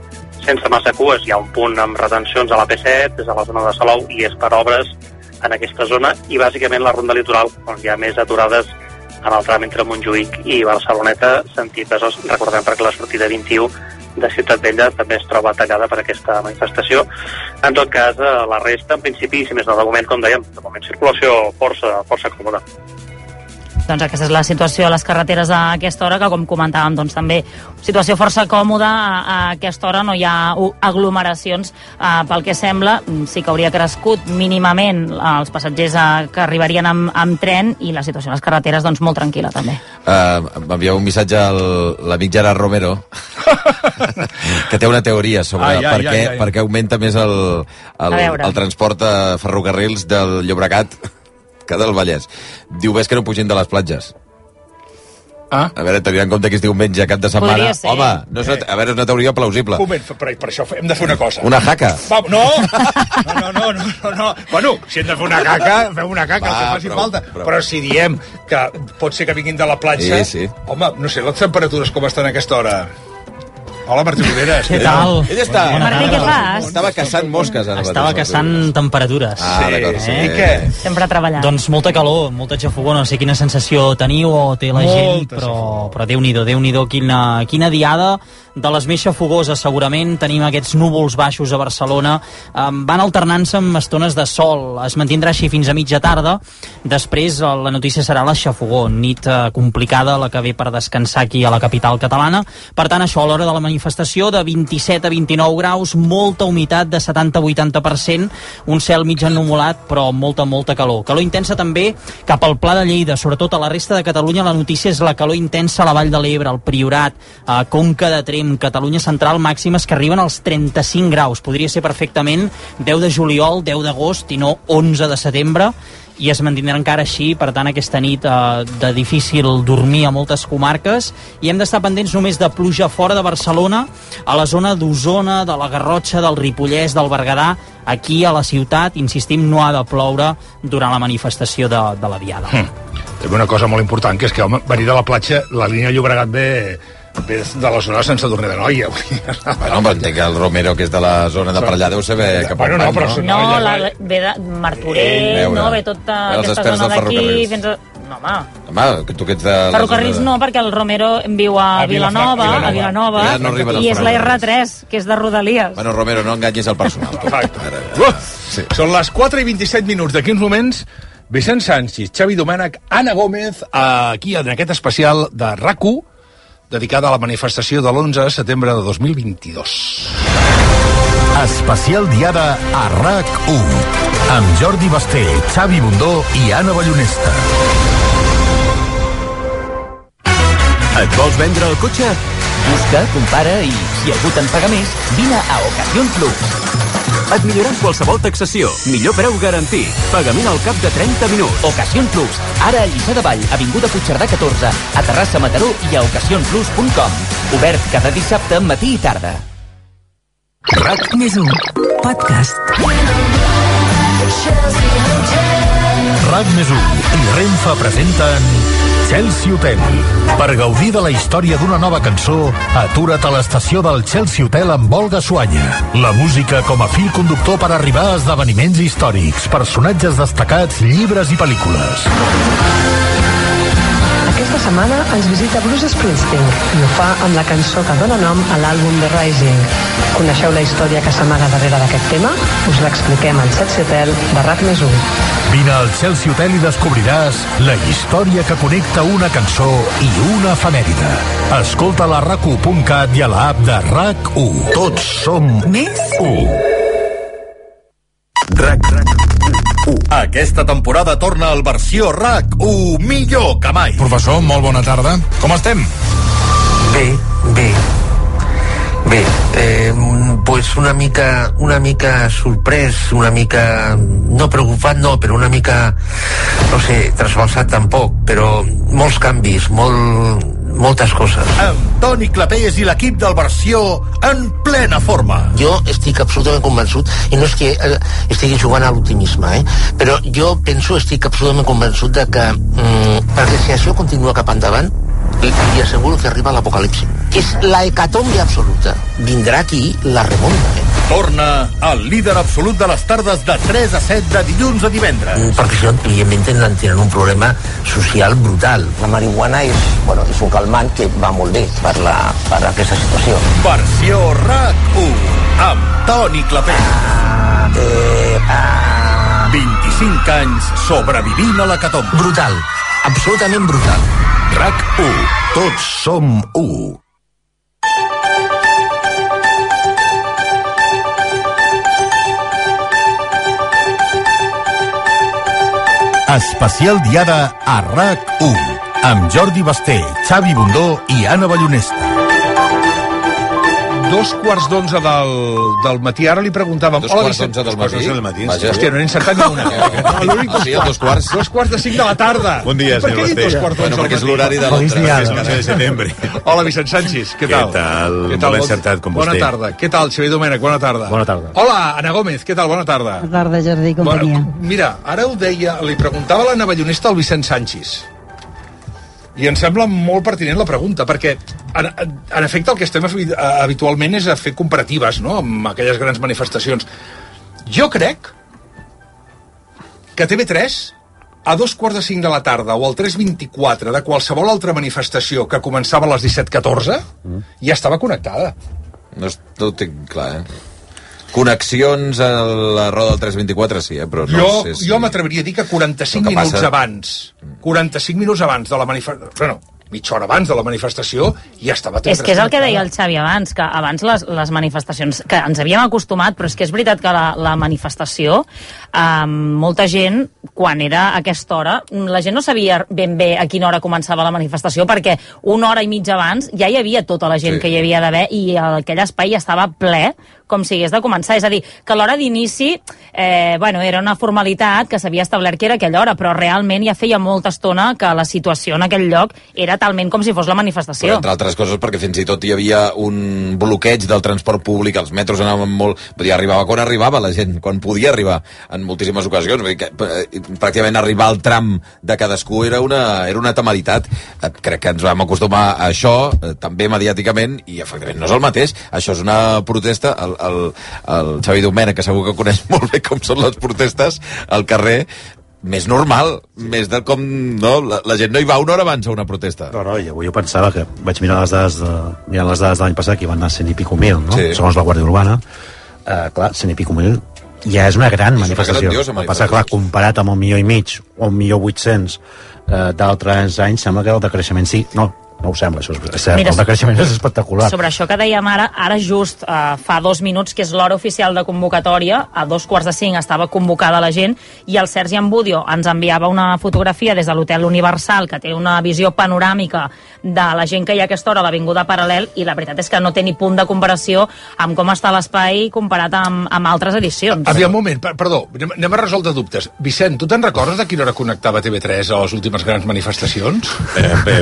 sense massa cues. Hi ha un punt amb retencions a la P7, des de la zona de Salou, i és per obres en aquesta zona, i bàsicament la ronda litoral, on hi ha més aturades en el tram entre Montjuïc i Barceloneta, sentit Besòs. Recordem perquè la sortida 21 de Ciutat Vella també es troba tallada per aquesta manifestació. En tot cas, eh, la resta, en principi, si més no, de moment, com dèiem, de moment circulació força, força còmoda. Doncs aquesta és la situació a les carreteres a aquesta hora, que com comentàvem, doncs també situació força còmoda a, a aquesta hora, no hi ha aglomeracions eh, pel que sembla, mm, sí que hauria crescut mínimament els passatgers eh, que arribarien amb, amb tren i la situació a les carreteres doncs molt tranquil·la també. Uh, M'enviava un missatge al- l'amic Gerard Romero (laughs) que té una teoria sobre Ai, ai, per, què, ai, ai. per què augmenta més el, el, A el transport a ferrocarrils del Llobregat que del Vallès. Diu, ves que no pugin de les platges. Ah? A veure, tenint en compte que és diumenge, cap de setmana... Podria ser. Home, no és una, a veure, és una teoria plausible. Un moment, per, per això hem de fer una cosa. Una jaca. Va, no! No, no, no, no, no, no. Bueno, si hem de fer una caca, fem una caca, Va, el que faci prou, falta. prou. Però si diem que pot ser que vinguin de la platja... Sí, sí. Home, no sé, les temperatures com estan a aquesta hora? Hola, Martí Oliveres. Què tal? Ell està... Bona Martí, què fas? Estava caçant mosques. Ara Estava caçant temperatures. Ah, d'acord, sí. I què? Sempre treballant. Doncs molta calor, molta xafogó, no sé quina sensació teniu o té la gent, Molta però, però Déu-n'hi-do, déu nhi déu quina, quina diada de les més xafogoses, segurament. Tenim aquests núvols baixos a Barcelona. Um, van alternant-se amb estones de sol. Es mantindrà així fins a mitja tarda. Després eh, la notícia serà la xafogó. Nit eh, complicada, la que ve per descansar aquí a la capital catalana. Per tant, això a l'hora de la manifestació, de 27 a 29 graus, molta humitat de 70-80%, un cel mig ennuvolat, però molta, molta calor. Calor intensa també cap al Pla de Lleida, sobretot a la resta de Catalunya la notícia és la calor intensa a la Vall de l'Ebre, al Priorat, a Conca de Trem, Catalunya Central, màximes que arriben als 35 graus. Podria ser perfectament 10 de juliol, 10 d'agost i no 11 de setembre i es mantindrà encara així, per tant aquesta nit eh, de difícil dormir a moltes comarques i hem d'estar pendents només de pluja fora de Barcelona, a la zona d'Osona, de la Garrotxa, del Ripollès, del Berguedà, aquí a la ciutat, insistim, no ha de ploure durant la manifestació de, de la Diada. Hm. També una cosa molt important, que és que, home, venir de la platja, la línia Llobregat ve, ve de la zona de Sant Sadurní de Noia. Bueno, però entenc que el Romero, que és de la zona de per allà, deu saber cap Bueno, on no, però no? No, No, la, ve de Martorell, Veure. no? Ve tota Ve aquesta zona d'aquí fins a... No, home, Home, que tu que ets de... ferrocarrils de- no, perquè el Romero viu a, A Vilanova, Vilanova. a Vilanova, Ja no i és la ferrocarrils. R3, que és de Rodalies. Bueno, Romero, no enganyis el personal. Uh! Sí. Són les 4 i 27 minuts. D'aquí uns moments, Vicent Sánchez, Xavi Domènech, Anna Gómez, aquí en aquest especial de rac dedicada a la manifestació de l'11 de setembre de 2022. Especial diada a RAC1 amb Jordi Basté, Xavi Bundó i Anna Ballonesta. Et vols vendre el cotxe? Busca, compara i, si algú te'n paga més, vine a Ocasión Plus. Et millorem qualsevol taxació. Millor preu garantit. Pagament al cap de 30 minuts. Ocasión Plus. Ara a Lliçà de Vall, Avinguda Puigcerdà 14, a Terrassa Mataró i a ocasionplus.com. Obert cada dissabte, matí i tarda. RAC Més un podcast. RAC més 1 i Renfe presenten Chelsea Hotel. Per gaudir de la història d'una nova cançó, atura't a l'estació del Chelsea Hotel amb Olga Suanya. La música com a fil conductor per arribar a esdeveniments històrics, personatges destacats, llibres i pel·lícules. Aquesta setmana ens visita Bruce Springsteen i ho fa amb la cançó que dona nom a l'àlbum The Rising. Coneixeu la història que s'amaga darrere d'aquest tema? Us l'expliquem al Chelsea Hotel de RAC més 1. Vine al Chelsea Hotel i descobriràs la història que connecta una cançó i una efemèride. Escolta-la a rac1.cat i a l'app de RAC1. Tots som Més 1. RAC, RAC, Aquesta temporada torna al versió RAC 1 millor que mai. Professor, molt bona tarda. Com estem? Bé, bé. Bé, eh, pues una mica, una mica sorprès, una mica, no preocupat no, però una mica, no sé, trasbalsat tampoc, però molts canvis, molt, moltes coses. Amb Toni Clapés i l'equip del versió en plena forma. Jo estic absolutament convençut, i no és que eh, estigui jugant a l'optimisme, eh? però jo penso, estic absolutament convençut de que mm, perquè si això continua cap endavant, li, li asseguro que arriba l'apocalipsi. És la hecatombe absoluta. Vindrà aquí la remonta, eh? Torna el líder absolut de les tardes de 3 a 7 de dilluns a divendres. Mm, Perquè això, evidentment, tenen, tenen un problema social brutal. La marihuana és, bueno, és un calmant que va molt bé per, la, per aquesta situació. Versió RAC1 amb Toni Clapés. Eh, ah. 25 anys sobrevivint a la catomba. Brutal, absolutament brutal. RAC1. Tots som u. Especial diada a RAC1 amb Jordi Basté, Xavi Bundó i Anna Ballonesta. Dos quarts d'onze del, del matí. Ara li preguntàvem... Dos Hola, quarts Vicent. d'onze del matí? Dos del matí. Vaja. Hòstia, no n'he encertat ni una. (laughs) No, a dos quarts? Dos quarts de cinc de la tarda. Bon dia, Per què senyor he dit dos Basté. quarts d'onze Bueno, perquè és l'horari de diada. És 15 de setembre. (laughs) Hola, Vicent Sánchez, què Què tal? tal? Què Molt Bon- encertat, com Bona vostè. tarda. Què tal, Xavier Domènech? Bona tarda. Bona tarda. Hola, Ana Gómez, què tal? Bona tarda. Bona tarda, Jordi companyia. Bueno, mira, ara ho deia, li preguntava a l'Anna Ballonesta al Vicent Sánchez. I em sembla molt pertinent la pregunta, perquè en, en efecte el que estem habi- habitualment és a fer comparatives no? amb aquelles grans manifestacions. Jo crec que TV3 a dos quarts de cinc de la tarda o al 3.24 de qualsevol altra manifestació que començava a les 17.14 ja estava connectada. No, és- no ho tinc clar, eh? Connexions a la roda del 324, sí, eh? però no jo sé si... jo m'atreviria a dir que 45 El que minuts passa- abans 45 minuts abans de la manifestació bueno, mitja hora abans de la manifestació ja estava És que és el que deia el Xavi abans, que abans les, les manifestacions, que ens havíem acostumat, però és que és veritat que la, la manifestació, eh, molta gent, quan era a aquesta hora, la gent no sabia ben bé a quina hora començava la manifestació, perquè una hora i mitja abans ja hi havia tota la gent Sí. que hi havia d'haver i aquell espai estava ple com si hagués de començar. És a dir, que l'hora d'inici, eh, bueno, era una formalitat que s'havia establert que era aquella hora, però realment ja feia molta estona que la situació en aquell lloc era talment com si fos la Però, manifestació. entre altres coses, perquè fins i tot hi havia un bloqueig del transport públic, els metros anaven molt... Vull dir, arribava quan arribava la gent, quan podia arribar, en moltíssimes ocasions. Vull dir que, eh, pràcticament arribar al tram de cadascú era una, era una temeritat. Eh, Crec que ens vam acostumar a això, eh, també mediàticament, i efectivament no és el mateix. Això és una protesta. El, el, el Xavi Domènech, que segur que coneix molt bé com són les protestes al carrer, més normal, més de com... No? La, la gent no hi va una hora abans a una protesta. No, no, i avui jo pensava que vaig mirar les dades de, mirant les dades de l'any passat que hi van anar cent i pico mil, no? Sí. segons la Guàrdia Urbana eh, clar, cent i pico mil ja és una gran És una manifestació el que passa, clar, comparat amb un milió i mig o un milió vuit-cents eh, d'altres anys sembla que el decreixement sí, no, no ho sembla, això és, cert, Mira, el decreixement és espectacular Sobre això que dèiem ara, ara just eh, fa dos minuts, que és l'hora oficial de convocatòria, a dos quarts de cinc estava convocada la gent, i el Sergi Ambudio ens enviava una fotografia des de l'Hotel Universal, que té una visió panoràmica de la gent que hi ha a aquesta hora a l'Avinguda Paral·lel, i la veritat és que no té ni punt de comparació amb com està l'espai comparat amb, amb altres edicions. Aviam, un moment, per- perdó, anem, anem a resoldre dubtes. Vicent, tu te'n recordes de quina hora connectava TV3 a les últimes grans manifestacions? eh, bé,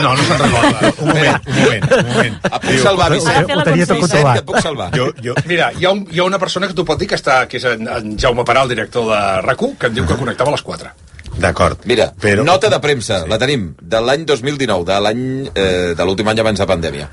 No, no se'n recorda. un moment, un moment, un moment. Et puc salvar, Vicent? Ho tenia tot controlat. et puc salvar. jo, jo, Mira, hi ha, un, hi ha una persona que t'ho pot dir que, està, que és en, en Jaume Parà, el director de rac que em diu que connectava a les 4. D'acord Mira, però, nota de premsa, la tenim, de l'any 2019, de l'any eh, de l'últim any abans de pandèmia.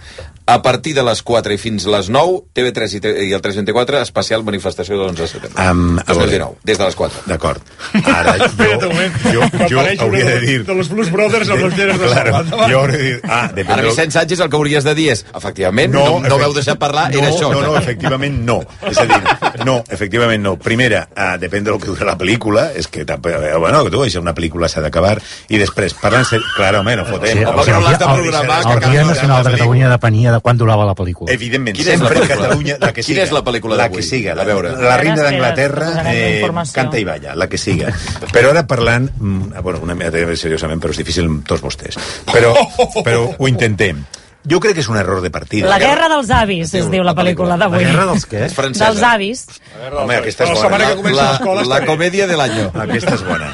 A partir de les 4 i fins les 9, TV3 i, i el 324, especial manifestació de l'11 de setembre. Veure. 2019, des de les 4. D'acord. Ara, (laughs) jo, jo, jo hauria de dir... De los Blues Brothers amb les lleres de Claro, jo hauria de dir... Ah, depèn Ara, Vicent Sánchez, el que hauries de dir és, efectivament, no, no, no veu deixar parlar, no, era això. No, no, efectivament no. És a dir, no, efectivament no. Primera, uh, depèn del que dura la pel·lícula, és que, eh, bueno, que tu, això, una pel·lícula s'ha d'acabar, i després, parlant... ser- Clar, home, no fotem. Sí, Home, l'has de el- programar, el- el cal- Dia Nacional de Catalunya depenia de quan durava la pel·lícula. Evidentment, Quina és la sempre pel·lícula? Catalunya, la que Quina siga. és la pel·lícula La d'avui? que siga, A la, veure. la reina d'Anglaterra la eh, canta i balla, la que siga. Però ara parlant, mm, bueno, una mica de- seriosament, però és difícil amb tots vostès. Però, (laughs) però ho intentem. Jo crec que és un error de partida. La guerra dels avis, es diu la pel·lícula d'avui. (laughs) La guerra dels què? És francesa. Dels avis. Home, aquesta és La bona. setmana que comença La, l'escola la està bé. comèdia de l'any. Aquesta és bona.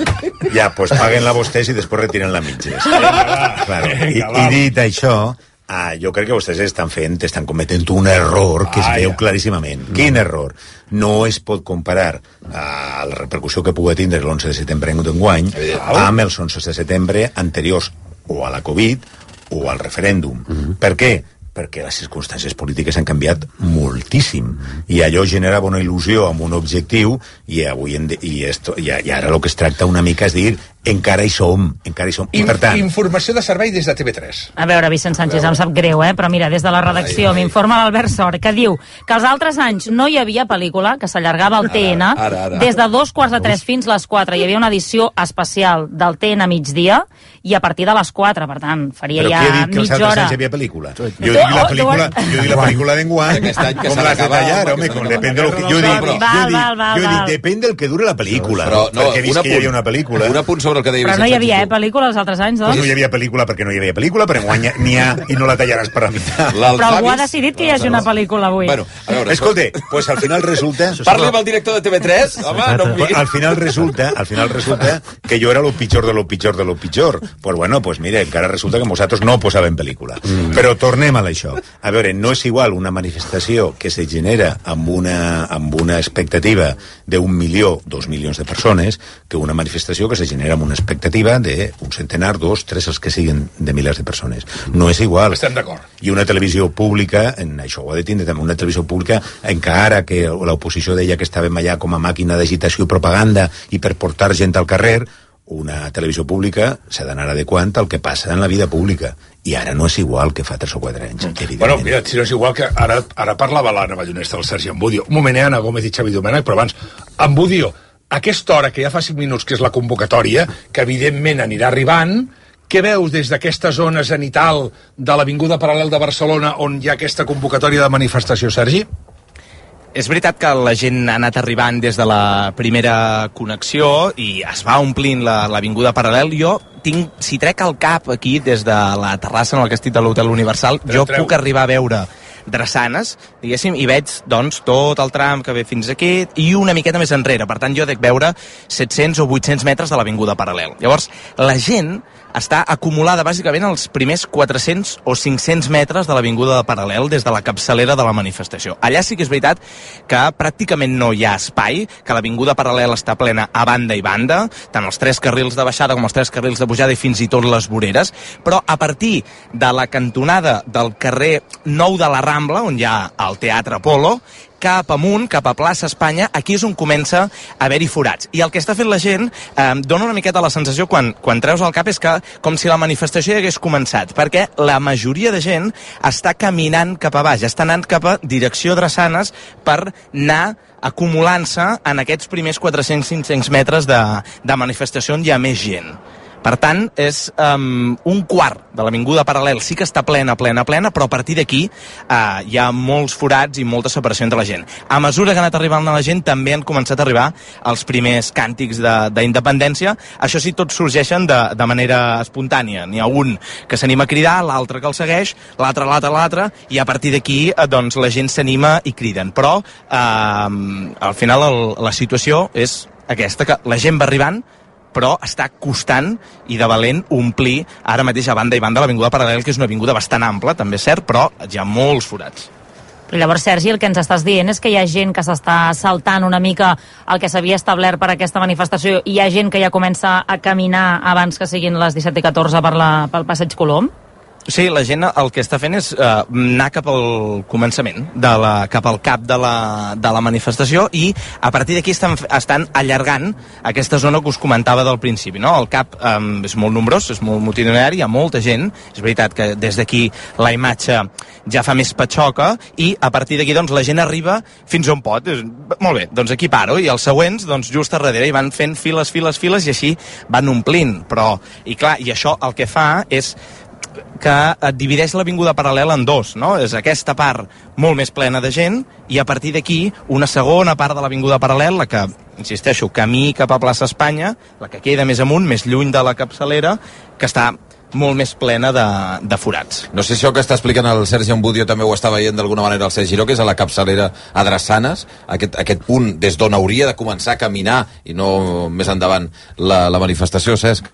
Ja, doncs pues paguen-la vostès i després retiren-la a mitges. Claro. I. I dit això, ah, jo crec que vostès estan fent, estan cometent un error que es Ah, veu ja. claríssimament. Quin error? No es pot comparar a la repercussió que pugui tindre l'11 de setembre en d'enguany amb els 11 de setembre anteriors o a la Covid o al referèndum. Per què? perquè les circumstàncies polítiques han canviat moltíssim i allò generava una il·lusió amb un objectiu i avui en de, i, esto, i, i ara el que es tracta una mica és dir encara hi som, encara hi som. I per tant, Informació de servei des de TV3. A veure, Vicent Sánchez, em sap greu, eh? però mira, des de la redacció m'informa l'Albert Sort, que diu que els altres anys no hi havia pel·lícula, que s'allargava al TN, ara, ara. des de dos quarts de tres fins les quatre. Hi havia una edició especial del TN a migdia i a partir de les quatre, per tant, faria però ja qui ha dit que els mitja altres hora. anys hi havia pel·lícula? Jo dic la oh, pel·lícula, jo dic la pel·lícula d'enguany, com l'has de tallar, home, com depèn del que... Jo dic, jo dic, depèn del que dure la pel·lícula. Però, no, perquè he vist que hi havia una pel·lícula. Un apunt sobre el que deia Però no hi havia, eh, pel·lícula els altres anys, Pues doncs? no hi havia pel·lícula perquè no hi havia pel·lícula, però enguany n'hi ha i no la tallaràs per la meitat. Però algú ha decidit que hi hagi una pel·lícula avui. Bueno, a veure, Escolta, pues al final resulta... Parli amb el director de TV3, home, no em Pues al final resulta, al final resulta que jo era lo pitjor de lo pitjor de lo pitjor. Pues bueno, pues mire, encara resulta que vosaltres no posàvem pel·lícula. Mm. Però tornem a això. A veure, no és igual una manifestació que se genera amb una, amb una expectativa d'un milió, dos milions de persones, que una manifestació que se genera amb una expectativa d'un centenar, dos, tres, els que siguin de milers de persones. No és igual. Estem d'acord. I una televisió pública, en això ho ha de tindre també, una televisió pública encara que l'oposició deia que estàvem allà com a màquina d'agitació i propaganda i per portar gent al carrer, una televisió pública s'ha d'anar adequant al que passa en la vida pública. I ara no és igual que fa 3 o 4 anys, evidentment. Bueno, mira, si no és igual que ara, ara parlava l'Anna Ballonesta del Sergi Ambudio. Un moment, eh, Anna Gómez i Xavi Domènech, però abans, Ambudio, aquesta hora, que ja fa 5 minuts que és la convocatòria, que evidentment anirà arribant, què veus des d'aquesta zona zenital de l'Avinguda Paral·lel de Barcelona on hi ha aquesta convocatòria de manifestació, Sergi? És veritat que la gent ha anat arribant des de la primera connexió i es va omplint la- l'avinguda paral·lel. Jo tinc, si trec el cap aquí des de la terrassa en la que estic de l'Hotel Universal, jo treu. puc arribar a veure drassanes, diguéssim, i veig doncs, tot el tram que ve fins aquí i una miqueta més enrere. Per tant, jo dec veure 700 o 800 metres de l'avinguda paral·lel. Llavors, la gent està acumulada bàsicament als primers 400 o 500 metres de l'avinguda de Paral·lel des de la capçalera de la manifestació. Allà sí que és veritat que pràcticament no hi ha espai, que l'avinguda Paral·lel està plena a banda i banda, tant els tres carrils de baixada com els tres carrils de pujada i fins i tot les voreres, però a partir de la cantonada del carrer Nou de la Rambla, on hi ha el Teatre Polo, cap amunt, cap a plaça Espanya, aquí és on comença a haver-hi forats. I el que està fent la gent eh, dona una miqueta la sensació, quan, quan treus el cap, és que com si la manifestació ja hagués començat, perquè la majoria de gent està caminant cap a baix, està anant cap a direcció Drassanes per anar acumulant-se en aquests primers 400-500 metres de, de manifestació on hi ha més gent. Per tant, és um, un quart de l'Avinguda Paral·lel. Sí que està plena, plena, plena, però a partir d'aquí uh, hi ha molts forats i molta separació entre la gent. A mesura que ha anat arribant la gent, també han començat a arribar els primers càntics de- d'independència. Això sí, tots sorgeixen de, de manera espontània. N'hi ha un que s'anima a cridar, l'altre que el segueix, l'altre, l'altre, l'altre, i a partir d'aquí eh, doncs, la gent s'anima i criden. Però eh, al final el, la situació és aquesta, que la gent va arribant, però està costant i de valent omplir ara mateix a banda i banda l'avinguda Paral·lel, que és una avinguda bastant ampla, també és cert, però hi ha molts forats. Però llavors, Sergi, el que ens estàs dient és que hi ha gent que s'està saltant una mica el que s'havia establert per aquesta manifestació i hi ha gent que ja comença a caminar abans que siguin les 17 i 14 per la, pel Passeig Colom? Sí, la gent el que està fent és eh, anar cap al començament, de la, cap al cap de la, de la manifestació i a partir d'aquí estan, estan allargant aquesta zona que us comentava del principi. No? El cap eh, és molt nombrós, és molt multitudinari, hi ha molta gent, és veritat que des d'aquí la imatge ja fa més patxoca i a partir d'aquí doncs, la gent arriba fins on pot. És, molt bé, doncs aquí paro i els següents doncs, just a darrere i van fent files, files, files i així van omplint. Però, i clar, i això el que fa és que et divideix l'avinguda paral·lela en dos, no? És aquesta part molt més plena de gent i a partir d'aquí una segona part de l'avinguda paral·lel, la que, insisteixo, camí cap a plaça Espanya, la que queda més amunt, més lluny de la capçalera, que està molt més plena de, de forats. No sé si el que està explicant el Sergi Ambudio també ho està veient d'alguna manera el Sergi Giró, que és a la capçalera a Drassanes, aquest, aquest punt des d'on hauria de començar a caminar i no més endavant la, la manifestació, Cesc.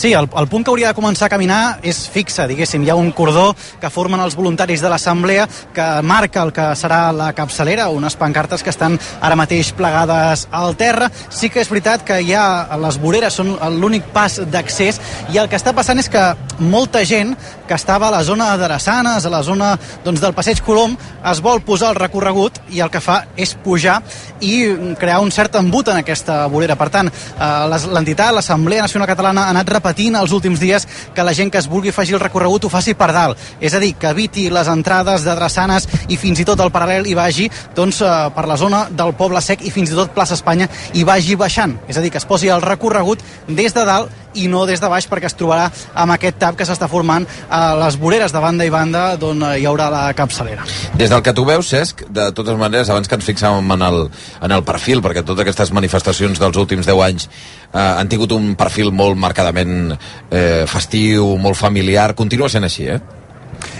Sí, el, el punt que hauria de començar a caminar és fixe, diguéssim. Hi ha un cordó que formen els voluntaris de l'Assemblea que marca el que serà la capçalera, unes pancartes que estan ara mateix plegades al terra. Sí que és veritat que hi ha les voreres, són l'únic pas d'accés, i el que està passant és que molta gent que estava a la zona d'Arassanes, a la zona doncs, del Passeig Colom, es vol posar el recorregut i el que fa és pujar i crear un cert embut en aquesta vorera. Per tant, eh, l'entitat, l'Assemblea Nacional Catalana, ha anat repetint els últims dies que la gent que es vulgui afegir el recorregut ho faci per dalt. És a dir, que eviti les entrades de Drassanes i fins i tot el paral·lel i vagi doncs, eh, per la zona del Poble Sec i fins i tot plaça Espanya i vagi baixant. És a dir, que es posi el recorregut des de dalt i no des de baix perquè es trobarà amb aquest tap que s'està formant a les voreres de banda i banda d'on hi haurà la capçalera. Des del que tu veus, Cesc, de totes maneres, abans que ens fixàvem en el, en el perfil, perquè totes aquestes manifestacions dels últims 10 anys eh, han tingut un perfil molt marcadament eh, festiu, molt familiar, continua sent així, eh?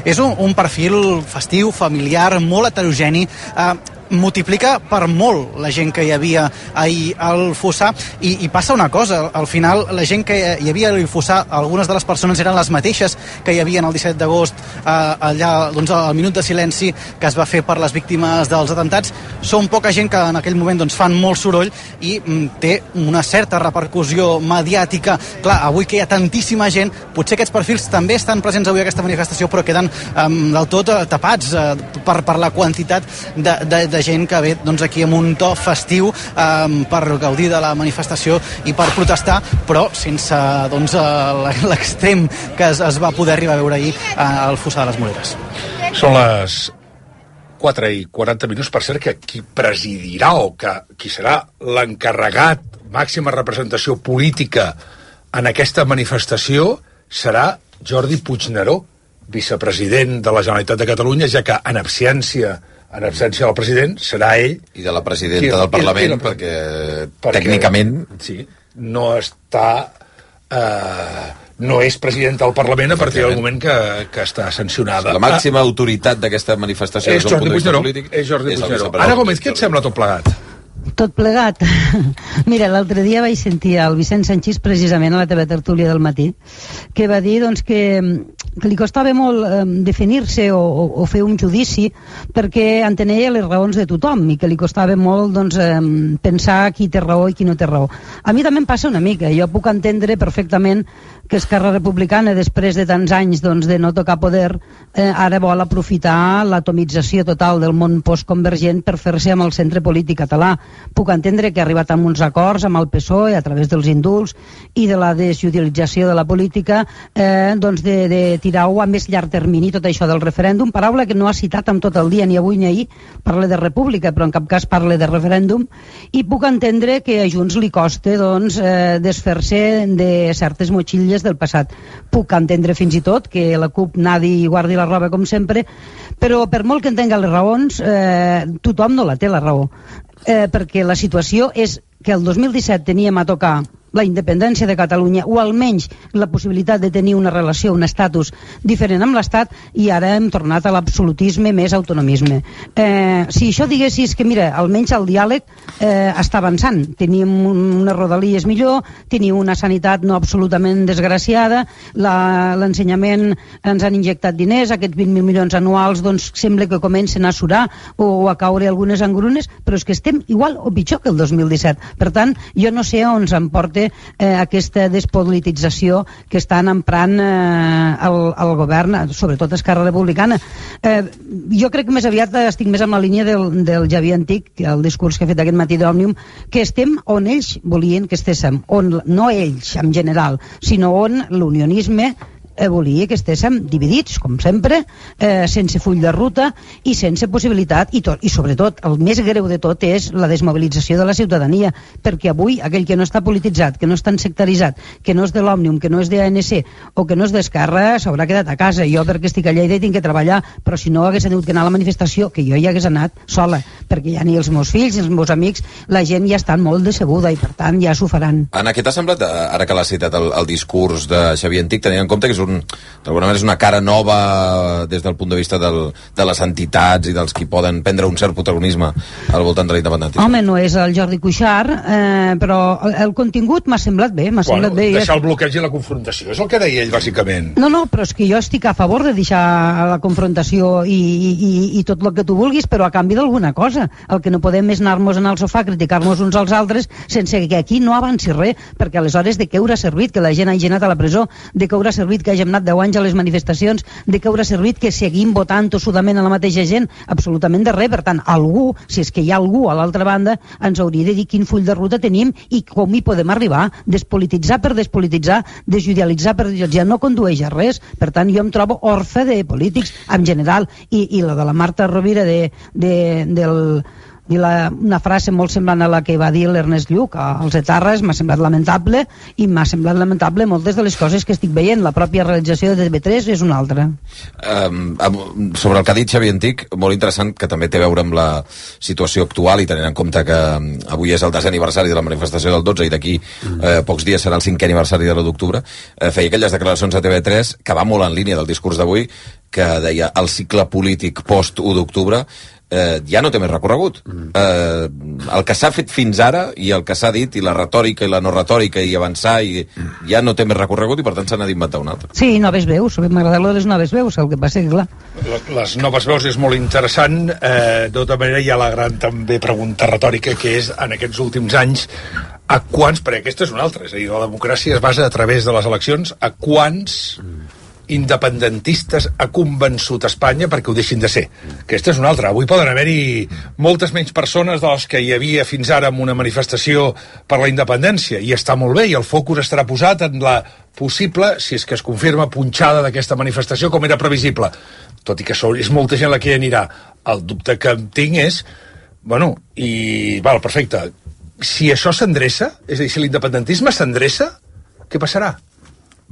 És un, un perfil festiu, familiar, molt heterogeni. Eh, multiplica per molt la gent que hi havia ahir al Fossà i, i passa una cosa, al final la gent que hi havia al Fossà, algunes de les persones eren les mateixes que hi havia el 17 d'agost eh, allà doncs, al minut de silenci que es va fer per les víctimes dels atentats són poca gent que en aquell moment doncs, fan molt soroll i mm, té una certa repercussió mediàtica. Clar, avui que hi ha tantíssima gent potser aquests perfils també estan presents avui a aquesta manifestació però queden eh, del tot eh, tapats eh, per, per la quantitat de, de, de gent que ve doncs, aquí amb un to festiu eh, per gaudir de la manifestació i per protestar, però sense doncs, (laughs) l'extrem que es, es va poder arribar a veure ahir eh, al Fossar de les Moreres. Són les 4 i 40 minuts, per cert, que qui presidirà o que qui serà l'encarregat, màxima representació política en aquesta manifestació serà Jordi Puigneró, vicepresident de la Generalitat de Catalunya, ja que en absència en absència del president, serà ell... I de la presidenta qui, del Parlament, qui, perquè, perquè tècnicament... Sí, no està... Eh, no és president del Parlament a partir del moment que, que està sancionada. La màxima autoritat d'aquesta manifestació és Jordi Puigneró. És Jordi Puigneró. Ara, Gómez, què et sembla tot plegat? Tot plegat. (laughs) Mira, l'altre dia vaig sentir el Vicent Sanchís precisament a la teva tertúlia del matí, que va dir doncs, que, que li costava molt eh, definir-se o, o, o fer un judici perquè entenia les raons de tothom i que li costava molt doncs, eh, pensar qui té raó i qui no té raó. A mi també em passa una mica. Jo puc entendre perfectament que Esquerra Republicana, després de tants anys doncs, de no tocar poder, eh, ara vol aprofitar l'atomització total del món postconvergent per fer-se amb el centre polític català. Puc entendre que ha arribat a uns acords amb el PSOE a través dels indults i de la desjudicialització de la política eh, doncs de, de tirar-ho a més llarg termini tot això del referèndum, paraula que no ha citat amb tot el dia, ni avui ni ahir, parla de república, però en cap cas parla de referèndum, i puc entendre que a Junts li costa doncs, eh, desfer-se de certes motxilles des del passat. Puc entendre fins i tot que la CUP nadi i guardi la roba com sempre, però per molt que entenga les raons, eh, tothom no la té la raó. Eh, perquè la situació és que el 2017 teníem a tocar la independència de Catalunya o almenys la possibilitat de tenir una relació, un estatus diferent amb l'Estat i ara hem tornat a l'absolutisme més autonomisme. Eh, si això diguessis que, mira, almenys el diàleg eh, està avançant, teníem unes rodalies millor, teníem una sanitat no absolutament desgraciada, l'ensenyament ens han injectat diners, aquests 20.000 milions anuals doncs sembla que comencen a surar o, o a caure algunes engrunes, però és que estem igual o pitjor que el 2017. Per tant, jo no sé on se'n porta efecte eh, aquesta despolitització que estan emprant eh, el, el govern, sobretot Esquerra Republicana. Eh, jo crec que més aviat estic més en la línia del, del Javier Antic, el discurs que ha fet aquest matí d'Òmnium, que estem on ells volien que estéssim, on no ells en general, sinó on l'unionisme eh, volia que estéssim dividits, com sempre, eh, sense full de ruta i sense possibilitat, i, tot, i sobretot el més greu de tot és la desmobilització de la ciutadania, perquè avui aquell que no està polititzat, que no està sectaritzat, que no és de l'Òmnium, que no és d'ANC o que no és d'Esquerra, s'haurà quedat a casa. Jo perquè estic a Lleida i tinc que treballar, però si no hagués tingut que anar a la manifestació, que jo hi hagués anat sola, perquè ja ni els meus fills ni els meus amics, la gent ja està molt decebuda i per tant ja s'ho faran. Anna, què t'ha semblat, eh, ara que l'has citat el, el discurs de Xavier Antic, tenint en compte que és un, d'alguna manera és una cara nova des del punt de vista del, de les entitats i dels qui poden prendre un cert protagonisme al voltant de l'independentisme. Home, no és el Jordi Cuixart, eh, però el, el contingut m'ha semblat bé, m'ha Bueno, semblat bé. deixar el bloqueig i la confrontació, és el que deia ell, bàsicament. No, no, però és que jo estic a favor de deixar la confrontació i, i, i- i tot el que tu vulguis, però a canvi d'alguna cosa. El que no podem és anar-nos en el sofà a criticar-nos uns als altres sense que aquí no avanci res, perquè aleshores de què haurà servit que la gent hagi anat a la presó, de què haurà servit que hàgim anat 10 anys a les manifestacions, de què haurà servit que seguim votant tossudament a la mateixa gent? Absolutament de res. Per tant, algú, si és que hi ha algú a l'altra banda, ens hauria de dir quin full de ruta tenim i com hi podem arribar. Despolititzar per despolititzar, desjudicialitzar per desjudicialitzar, no condueix a res. Per tant, jo em trobo orfe de polítics en general. I, i la de la Marta Rovira de, de, del, i la, una frase molt semblant a la que va dir l'Ernest Lluc als etarres m'ha semblat lamentable i m'ha semblat lamentable moltes de les coses que estic veient. La pròpia realització de TV3 és una altra. Um, sobre el que ha dit Xavi Antic, molt interessant, que també té a veure amb la situació actual i tenint en compte que avui és el desè aniversari de la manifestació del 12 i d'aquí eh, pocs dies serà el cinquè aniversari de l'1 d'octubre, eh, feia aquelles declaracions a TV3 que va molt en línia del discurs d'avui, que deia el cicle polític post-1 d'octubre eh, ja no té més recorregut. Eh, el que s'ha fet fins ara i el que s'ha dit i la retòrica i la no retòrica i avançar i ja no té més recorregut i per tant s'ha d'inventar un altre. Sí, noves veus, m'agrada lo de les noves veus, el que passa que clar Les, les noves veus és molt interessant. Eh, de tota manera, hi ha la gran també pregunta retòrica, que és, en aquests últims anys, a quants, perquè aquesta és una altra, és a dir, la democràcia es basa a través de les eleccions, a quants independentistes ha convençut Espanya perquè ho deixin de ser. Aquesta és una altra. Avui poden haver-hi moltes menys persones de les que hi havia fins ara en una manifestació per la independència, i està molt bé, i el focus estarà posat en la possible, si és que es confirma, punxada d'aquesta manifestació com era previsible. Tot i que és molta gent la que hi anirà. El dubte que tinc és, bueno, i, val, perfecte, si això s'endreça, és a dir, si l'independentisme s'endreça, què passarà?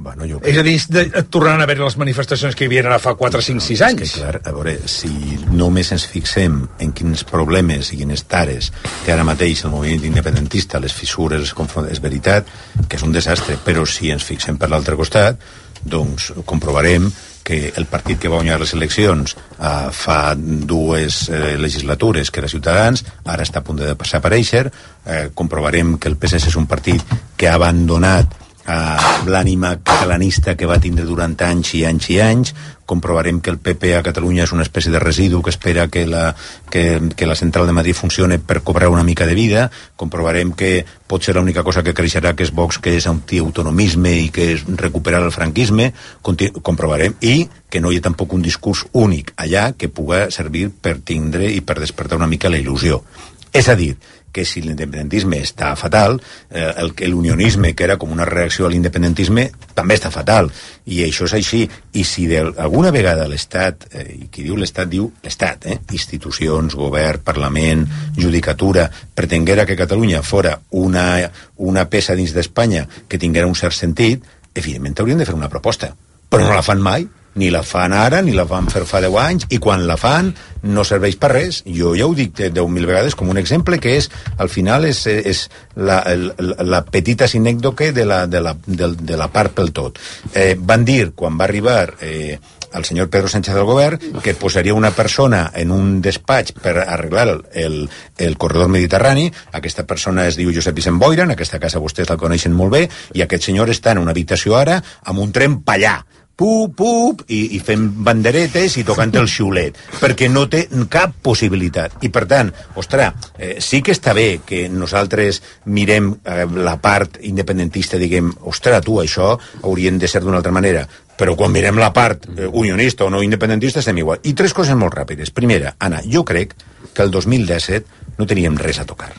Bueno, jo És a dir, de, tornaran a haver les manifestacions que hi havia ara fa 4, 5, 6 anys. És que, clar, a veure, si només ens fixem en quins problemes i quines tares té ara mateix el moviment independentista, les fissures, les confron- és veritat que és un desastre, però si ens fixem per l'altre costat, doncs comprovarem que el partit que va guanyar les eleccions eh, fa dues eh, legislatures, que era Ciutadans, ara està a punt de desaparèixer, eh, comprovarem que el PSC és un partit que ha abandonat a l'ànima catalanista que va tindre durant anys i anys i anys. Comprovarem que el PP a Catalunya és una espècie de residu que espera que la, que, que la central de Madrid funcione per cobrar una mica de vida. Comprovarem que pot ser l'única cosa que creixerà que és Vox que és antiautonomisme i que és recuperar el franquisme. Comprovarem. I que no hi ha tampoc un discurs únic allà que puga servir per tindre i per despertar una mica la il·lusió. És a dir, que si l'independentisme està fatal, eh, l'unionisme, que era com una reacció a l'independentisme, també està fatal. I això és així. I si de- alguna vegada l'Estat, eh, i qui diu l'Estat diu l'Estat, eh, institucions, govern, Parlament, judicatura, pretenguera que Catalunya fora una, una peça dins d'Espanya que tinguera un cert sentit, evidentment haurien de fer una proposta. Però no la fan mai ni la fan ara, ni la van fer fa 10 anys, i quan la fan no serveix per res. Jo ja ho dic 10.000 vegades com un exemple que és, al final, és, és la, el, la petita sinècdoque de la, de, la, de, de la part pel tot. Eh, van dir, quan va arribar eh, el senyor Pedro Sánchez del govern, que posaria una persona en un despatx per arreglar el, el corredor mediterrani, aquesta persona es diu Josep Vicent Boira, en aquesta casa vostès la coneixen molt bé, i aquest senyor està en una habitació ara amb un tren pallà, pup, pup, i, i fent banderetes i tocant el xiulet, perquè no té cap possibilitat. I, per tant, ostres, eh, sí que està bé que nosaltres mirem eh, la part independentista i diguem, ostres, tu, això haurien de ser d'una altra manera, però quan mirem la part eh, unionista o no independentista estem igual. I tres coses molt ràpides. Primera, Anna, jo crec que el 2017 no teníem res a tocar.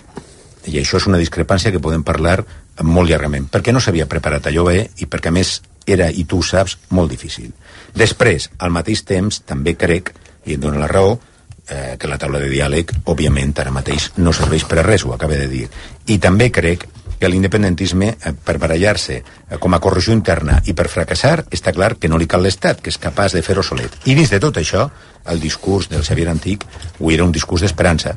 I això és una discrepància que podem parlar molt llargament, perquè no s'havia preparat allò bé i perquè, a més, era, i tu ho saps, molt difícil. Després, al mateix temps, també crec, i em dóna la raó, eh, que la taula de diàleg, òbviament, ara mateix no serveix per a res, ho acaba de dir. I també crec que l'independentisme, eh, per barallar-se eh, com a corrupció interna i per fracassar, està clar que no li cal l'Estat, que és capaç de fer-ho solet. I dins de tot això, el discurs del Xavier Antic ho era un discurs d'esperança.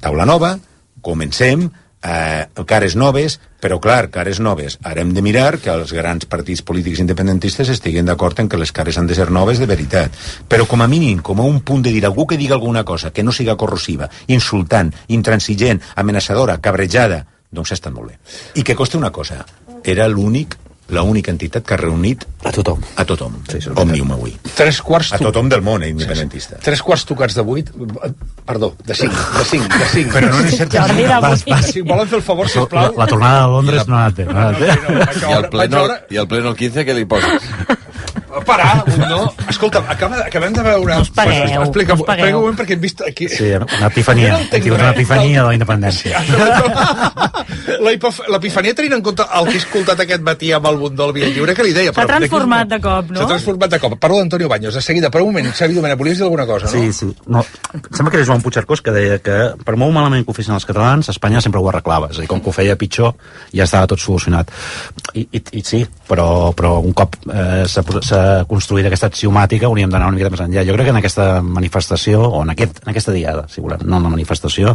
Taula nova, comencem, eh, cares noves, però clar, cares noves. Ara hem de mirar que els grans partits polítics independentistes estiguen d'acord en que les cares han de ser noves de veritat. Però com a mínim, com a un punt de dir algú que diga alguna cosa que no siga corrosiva, insultant, intransigent, amenaçadora, cabrejada, doncs ha estat molt bé. I que costa una cosa, era l'únic la única entitat que ha reunit a tothom a tothom, sí, Òmnium avui Tres quarts a tothom del món, eh, independentista Tres quarts tocats de vuit, perdó, de cinc, de cinc, de cinc. Però no necessitem... Jordi de Vas, vas, si volen fer el favor, sisplau. La, la tornada a Londres no ha bé. No ha anat bé. I el pleno, i el pleno el 15, què li poses? Parar, no. Escolta, acaba, acabem de veure... No us pagueu, explica, no us pagueu. explica un moment perquè hem vist aquí... Sí, una epifania. Hem tingut una epifania de la independència. L'epifania tenint en compte el que he escoltat aquest matí amb el Bundó al Via Lliure, que li deia... S'ha transformat de cop, S'ha no? transformat de cop. Parlo d'Antonio Baños, de seguida. Per un moment, Xavi Domènech, volies dir alguna cosa, no? Sí, sí. No, em sembla que era Joan Puigcercós que deia que per molt malament que ho fessin els catalans, Espanya sempre ho arreglava. És a dir, com que ho feia pitjor, ja estava tot solucionat. I, i, i sí, però, però un cop eh, s'ha s'ha construït aquesta axiomàtica hauríem d'anar una miqueta més enllà. Jo crec que en aquesta manifestació, o en, aquest, en aquesta diada, si volem, no en la manifestació,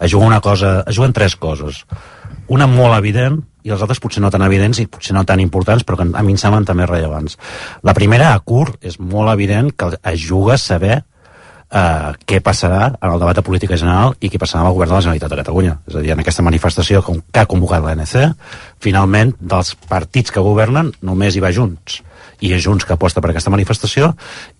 es juga una cosa, es juguen tres coses. Una molt evident, i les altres potser no tan evidents i potser no tan importants, però que a mi em semblen també rellevants. La primera, a curt, és molt evident que es juga saber eh, què passarà en el debat de política general i què passarà amb el govern de la Generalitat de Catalunya. És a dir, en aquesta manifestació que ha convocat l'ANC, finalment, dels partits que governen, només hi va Junts. I és Junts que aposta per aquesta manifestació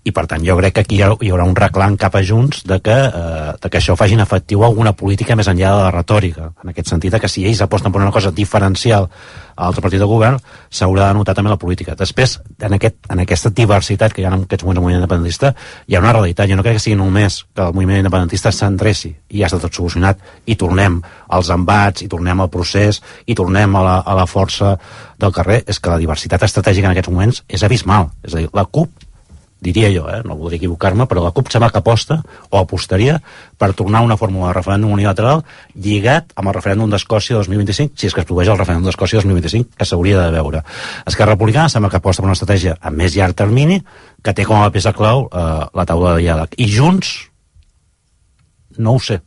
i, per tant, jo crec que aquí hi ha- hi haurà un reclam cap a Junts de que, eh, de que això facin efectiu alguna política més enllà de la retòrica. En aquest sentit, que si ells aposten per una cosa diferencial a l'altre partit de govern, s'haurà de notar també la política. Després, en, aquest, en aquesta diversitat que hi ha en aquests moments al moviment independentista, hi ha una realitat. Jo no crec que sigui només que el moviment independentista s'endreci i ja està tot solucionat i tornem als embats, i tornem al procés, i tornem a la, a la força del carrer. És que la diversitat estratègica en aquests moments és abismal. És a dir, la CUP diria jo, eh, no voldria equivocar-me, però la CUP sembla que aposta o apostaria per tornar a una fórmula de referèndum unilateral lligat amb el referèndum d'Escòcia 2025, si és que es produeix el referèndum d'Escòcia 2025, que s'hauria de veure. Esquerra Republicana sembla que aposta per una estratègia a més llarg termini que té com a peça clau eh, la taula de diàleg. I Junts, no ho sé.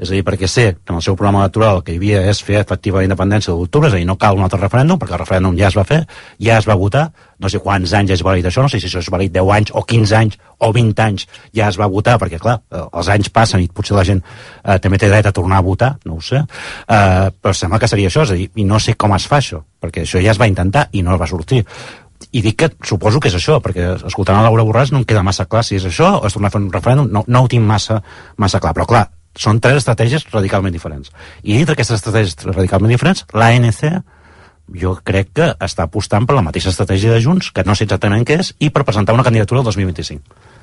És a dir, perquè sé que en el seu programa electoral el que hi havia és fer efectiva la independència de és a dir, no cal un altre referèndum, perquè el referèndum ja es va fer, ja es va votar, no sé quants anys és vàlid això, no sé si això és vàlid 10 anys o 15 anys o 20 anys, ja es va votar, perquè clar, eh, els anys passen i potser la gent eh, també té dret a tornar a votar, no ho sé, eh, però sembla que seria això, és a dir, i no sé com es fa això, perquè això ja es va intentar i no es va sortir. I dic que suposo que és això, perquè escoltant a Laura Borràs no em queda massa clar si és això o és tornar a fer un referèndum, no, no ho tinc massa, massa clar, però clar, són tres estratègies radicalment diferents. I dintre d'aquestes estratègies radicalment diferents, l'ANC jo crec que està apostant per la mateixa estratègia de Junts, que no sé exactament què és, i per presentar una candidatura el 2025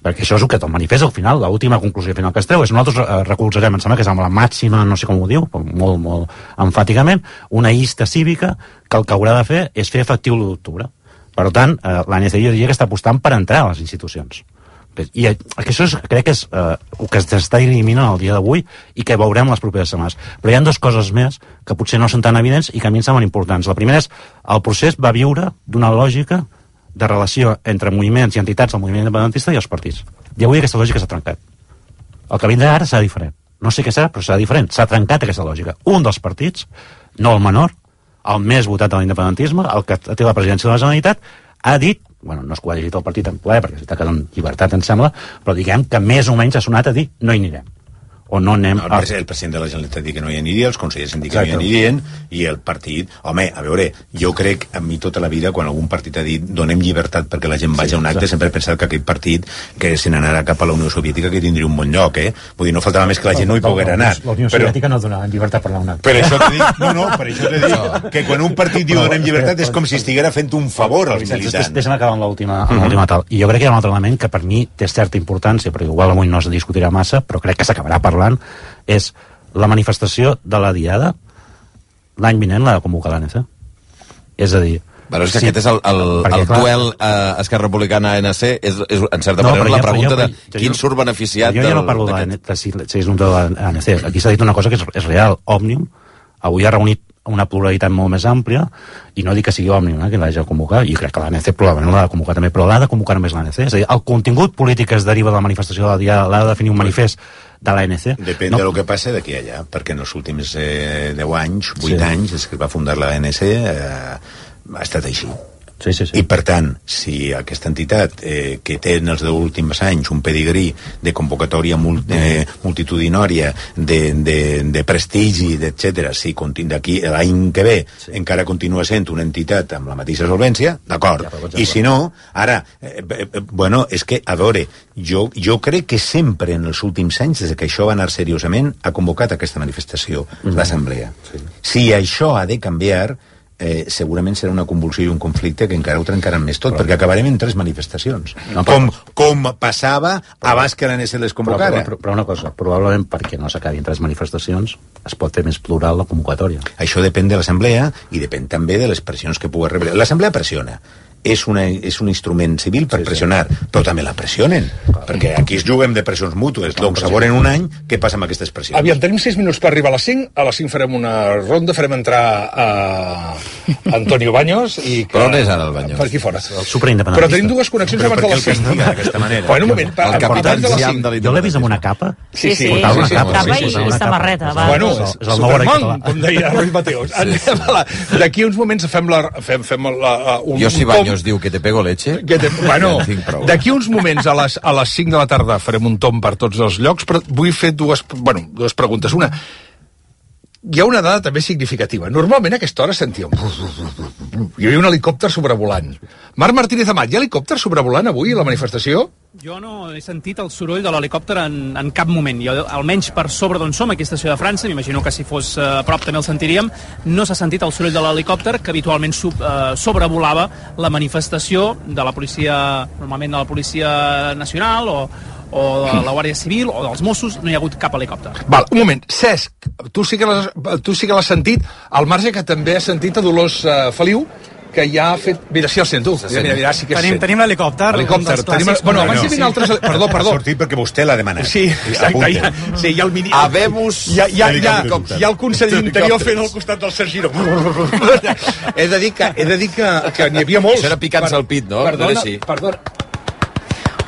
perquè això és el que el manifest al final, l'última conclusió final que es treu és nosaltres eh, recolzarem, em sembla que és amb la màxima, no sé com ho diu, molt, molt enfàticament, una llista cívica que el que haurà de fer és fer efectiu l'1 d'octubre. Per tant, eh, l'ANC jo diria que està apostant per entrar a les institucions. I eh, això és, crec que és eh, el que s'està eliminant el dia d'avui i que veurem les properes setmanes. Però hi ha dues coses més que potser no són tan evidents i que a mi em semblen importants. La primera és, el procés va viure d'una lògica de relació entre moviments i entitats del moviment independentista i els partits. I avui aquesta lògica s'ha trencat. El que vindrà ara serà diferent. No sé què serà, però serà diferent. S'ha trencat aquesta lògica. Un dels partits, no el menor, el més votat de l'independentisme, el que té la presidència de la Generalitat, ha dit, bueno, no és que ho llegit el partit en ple, perquè s'està quedant llibertat, em sembla, però diguem que més o menys ha sonat a dir no hi anirem o no anem no, el, pres el president de la Generalitat diu que no hi aniria, els consellers han dit que no hi anirien, i el partit... Home, a veure, jo crec, a mi tota la vida, quan algun partit ha dit donem llibertat perquè la gent vagi sí, a un acte, clar. sempre he pensat que aquest partit, que se n'anarà cap a la Unió Soviètica, que tindria un bon lloc, eh? Vull dir, no faltava més que la gent no hi pogués anar. La Unió però... Soviètica no donava llibertat per anar a un acte. Per això t'he dit, (laughs) no, no, per això t'he dit que quan un partit diu donem llibertat és com si estiguera fent un favor als militants. Deixa'm acabar amb l'última mm -hmm. tal. I jo crec que hi ha un altre element que per mi té certa importància, perquè igual avui no es discutirà massa, però crec que s'acabarà parlant, és la manifestació de la Diada l'any vinent l'ha de convocar l'ANC. És a dir, Però és que sí, aquest és el, el, el clar, duel eh, Esquerra Republicana-ANC, és, és en certa no, manera la pregunta jo, de quin surt beneficiat Jo ja no parlo de, de si, si és un duel de l'ANC. Aquí s'ha dit una cosa que és, és real. Òmnium avui ha reunit una pluralitat molt més àmplia i no dic que sigui Òmnium eh, que l'hagi de convocar i crec que l'ANC probablement l'ha de convocar també però l'ha de convocar només l'ANC és a dir, el contingut polític que es deriva de la manifestació de la dia l'ha de definir un manifest de l'ANC. Depèn no. de lo que passa d'aquí a allà, perquè en els últims eh, 10 anys, 8 sí. anys, des que es va fundar l'ANC, eh, ha estat així. Sí, sí, sí. I, per tant, si aquesta entitat, eh, que té en els deu últims anys un pedigrí de convocatòria mul eh, multitudinària, de, de, de prestigi, etc., si d'aquí l'any que ve sí. encara continua sent una entitat amb la mateixa solvència, d'acord. Ja, I si no, ara, eh, eh, bueno, és que, a veure, jo, jo crec que sempre en els últims anys, des que això va anar seriosament, ha convocat aquesta manifestació, mm -hmm. l'Assemblea. Sí. Si això ha de canviar, eh, segurament serà una convulsió i un conflicte que encara ho trencaran més tot, però, perquè acabarem en tres manifestacions. No, però, com, com passava però, abans que l'ANS les convocara. Però, però, però una cosa, probablement perquè no s'acabi en tres manifestacions es pot fer més plural la convocatòria. Això depèn de l'Assemblea i depèn també de les pressions que pugui rebre. L'Assemblea pressiona és, una, és un instrument civil per sí, pressionar, sí. però també la pressionen, Clar. perquè aquí es juguem de pressions mútues, doncs llavors en un any, què passa amb aquestes pressions? Aviam, tenim 6 minuts per arribar a les 5, a les 5 farem una ronda, farem entrar a Antonio Baños i... Que... Però on és ara el Baños? Per aquí fora. El superindependentista. Però tenim dues connexions abans de les 5. d'aquesta manera? Bueno, un moment, el capitán de la de Jo l'he vist amb una capa. Sí, sí, sí, sí, sí, capa, capa i, i samarreta. Va. Bueno, és, és el Superman, com deia Ruiz Mateos. D'aquí uns moments fem la... Fem, fem la, un, jo si Baños diu que te pego leche... Que te, bueno, d'aquí uns moments a les, a les 5 de la tarda farem un tom per tots els llocs, però vull fer dues, bueno, dues preguntes. Una, hi ha una dada també significativa. Normalment a aquesta hora sentíem... Hi havia un helicòpter sobrevolant. Marc Martínez Amat, hi ha helicòpter sobrevolant avui a la manifestació? Jo no he sentit el soroll de l'helicòpter en, en cap moment. Jo, almenys per sobre d'on som, aquí a Estació de França, m'imagino que si fos eh, a prop també el sentiríem, no s'ha sentit el soroll de l'helicòpter que habitualment sub, eh, sobrevolava la manifestació de la policia, normalment de la policia nacional o, o de la Guàrdia Civil o dels Mossos, no hi ha hagut cap helicòpter. Val, un moment. Cesc, tu sí que l'has sí sentit, al marge que també has sentit a Dolors eh, Feliu, que ja ha fet... Mira, sí el sento. Sí, mira, mira, sí que tenim, sent. tenim l'helicòpter. L'helicòpter. Tenim... Bueno, abans hi havia altres... Perdó, perdó. Ha sortit perquè vostè l'ha demanat. Sí, exacte. Ja, sí, hi ha el mini... Habemos hi ha, hi ha, hi ha, hi ha el conseller d'Interior fent al costat del Sergi (laughs) he de dir que, he de dir que, que n'hi havia molts. Això era picant al pit, no? Perdona, perdona.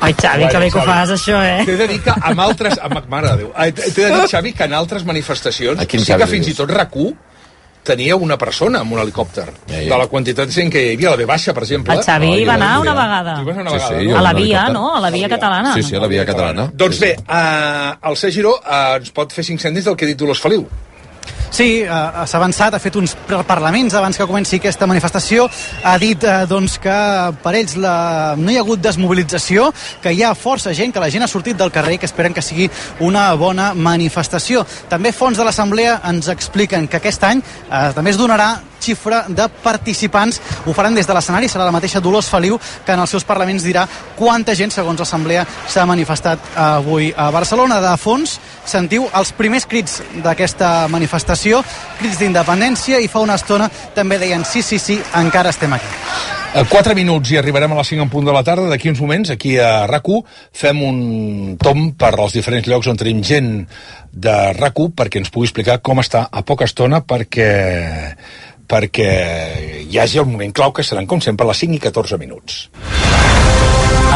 Ai, Xavi, que bé que ho fas, això, eh? T'he de dir que amb altres... Amb, mare de Déu. T'he de dir, Xavi, que en altres manifestacions sí que fins i tot RAC1 tenia una persona amb un helicòpter. Ja, ja. De la quantitat de gent que hi havia, la B baixa, per exemple. El Xavi hi va anar una vegada. una vegada, sí, sí, no? A la via, no? A la via catalana. Sí, sí, a la via catalana. Doncs bé, uh, el C. Giró uh, ens pot fer cinc cèntims del que ha dit Dolors Feliu. Sí, eh, s'ha avançat, ha fet uns parlaments abans que comenci aquesta manifestació. Ha dit eh, doncs, que per ells la... no hi ha hagut desmobilització, que hi ha força gent, que la gent ha sortit del carrer, que esperen que sigui una bona manifestació. També fons de l'Assemblea ens expliquen que aquest any eh, també es donarà xifra de participants. Ho faran des de l'escenari, serà la mateixa Dolors Feliu que en els seus parlaments dirà quanta gent, segons l'Assemblea, s'ha manifestat avui a Barcelona. De fons, sentiu els primers crits d'aquesta manifestació, crits d'independència, i fa una estona també deien sí, sí, sí, encara estem aquí. A 4 minuts i arribarem a les 5 en punt de la tarda. D'aquí uns moments, aquí a rac fem un tom per als diferents llocs on tenim gent de rac perquè ens pugui explicar com està a poca estona perquè perquè hi hagi el moment clau que seran, com sempre, a les 5 i 14 minuts.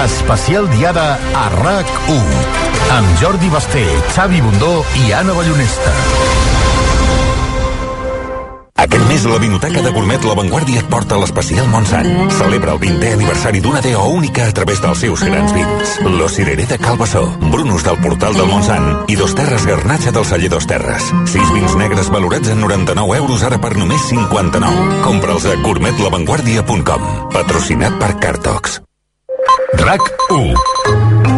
Especial Diada a RAC1 amb Jordi Basté, Xavi Bundó i Anna Ballonesta. Aquest mes la Vinoteca de Gourmet La Vanguardia et porta l'especial Montsant. Celebra el 20è aniversari d'una DO única a través dels seus grans vins. Lo Cirerer de Calbassó, Brunus del Portal del Montsant i Dos Terres Garnatxa del Celler Dos Terres. Sis vins negres valorats en 99 euros ara per només 59. Compra'ls a gourmetlavanguardia.com. Patrocinat per Cartox. RAC 1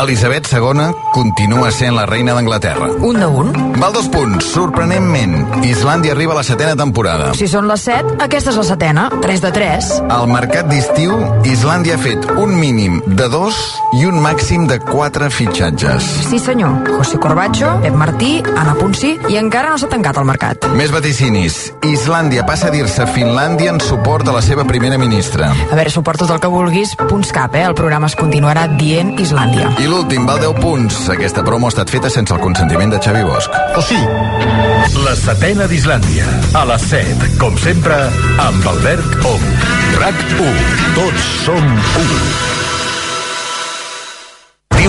Elisabet II continua sent la reina d'Anglaterra. Un de un. Val dos punts. Sorprenentment, Islàndia arriba a la setena temporada. Si són les set, aquesta és la setena. 3 de 3. Al mercat d'estiu, Islàndia ha fet un mínim de dos i un màxim de quatre fitxatges. Sí, senyor. José Corbacho, Pep Martí, Anna Punsi i encara no s'ha tancat el mercat. Més vaticinis. Islàndia passa a dir-se Finlàndia en suport a la seva primera ministra. A veure, suport tot el que vulguis, punts cap, eh? El programa es continuarà dient Islàndia. I l'últim val 10 punts. Aquesta promo ha estat feta sense el consentiment de Xavi Bosch. O sí. La setena d'Islàndia. A les 7, com sempre, amb Albert Ong. RAC 1. Tots som 1.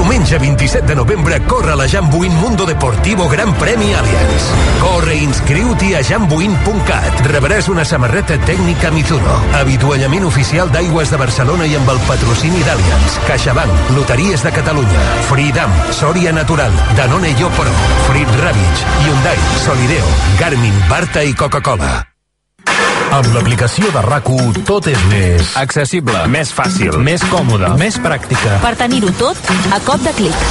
Diumenge 27 de novembre corre la Jambuin Mundo Deportivo Gran Premi Allianz. Corre i inscriu-t'hi a jambuin.cat. Rebràs una samarreta tècnica Mizuno, avituallament oficial d'aigües de Barcelona i amb el patrocini d'Allianz, CaixaBank, Loteries de Catalunya, Freedom, Sòria Natural, Danone Yoporo, Frit Ravitch, Hyundai, Solideo, Garmin, Barta i Coca-Cola. Amb l'aplicació de rac tot és més... Accessible. Més fàcil. Més còmode. Més pràctica. Per tenir-ho tot a cop de clic.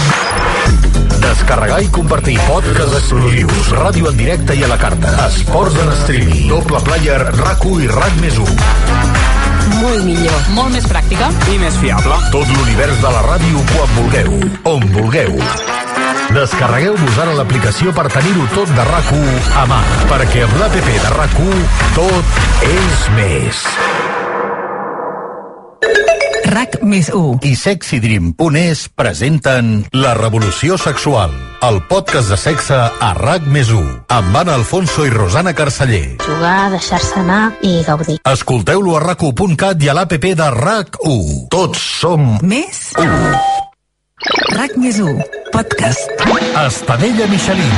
Descarregar i compartir podcast exclusius, ràdio en directe i a la carta, esports en streaming, doble player, rac i RAC més 1. Molt millor. Molt més pràctica. I més fiable. Tot l'univers de la ràdio quan vulgueu, on vulgueu. Descarregueu-vos ara l'aplicació per tenir-ho tot de rac a mà, perquè amb l'APP de rac tot és més. RAC més 1 i sexydream.es presenten La Revolució Sexual, el podcast de sexe a RAC més 1, amb Anna Alfonso i Rosana Carceller. Jugar, deixar-se anar i gaudir. Escolteu-lo a rac1.cat i a l'APP de RAC1. Tots som Més 1. RAC més 1 Podcast Estadella Michelin,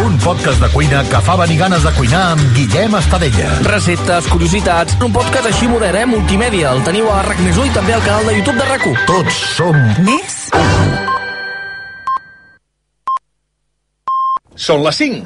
un podcast de cuina que fa venir ganes de cuinar amb Guillem Estadella. Receptes, curiositats, un podcast així modern, eh? Multimèdia. El teniu a RAC més 1 i també al canal de YouTube de RAC1. Tots som Més Són les 5.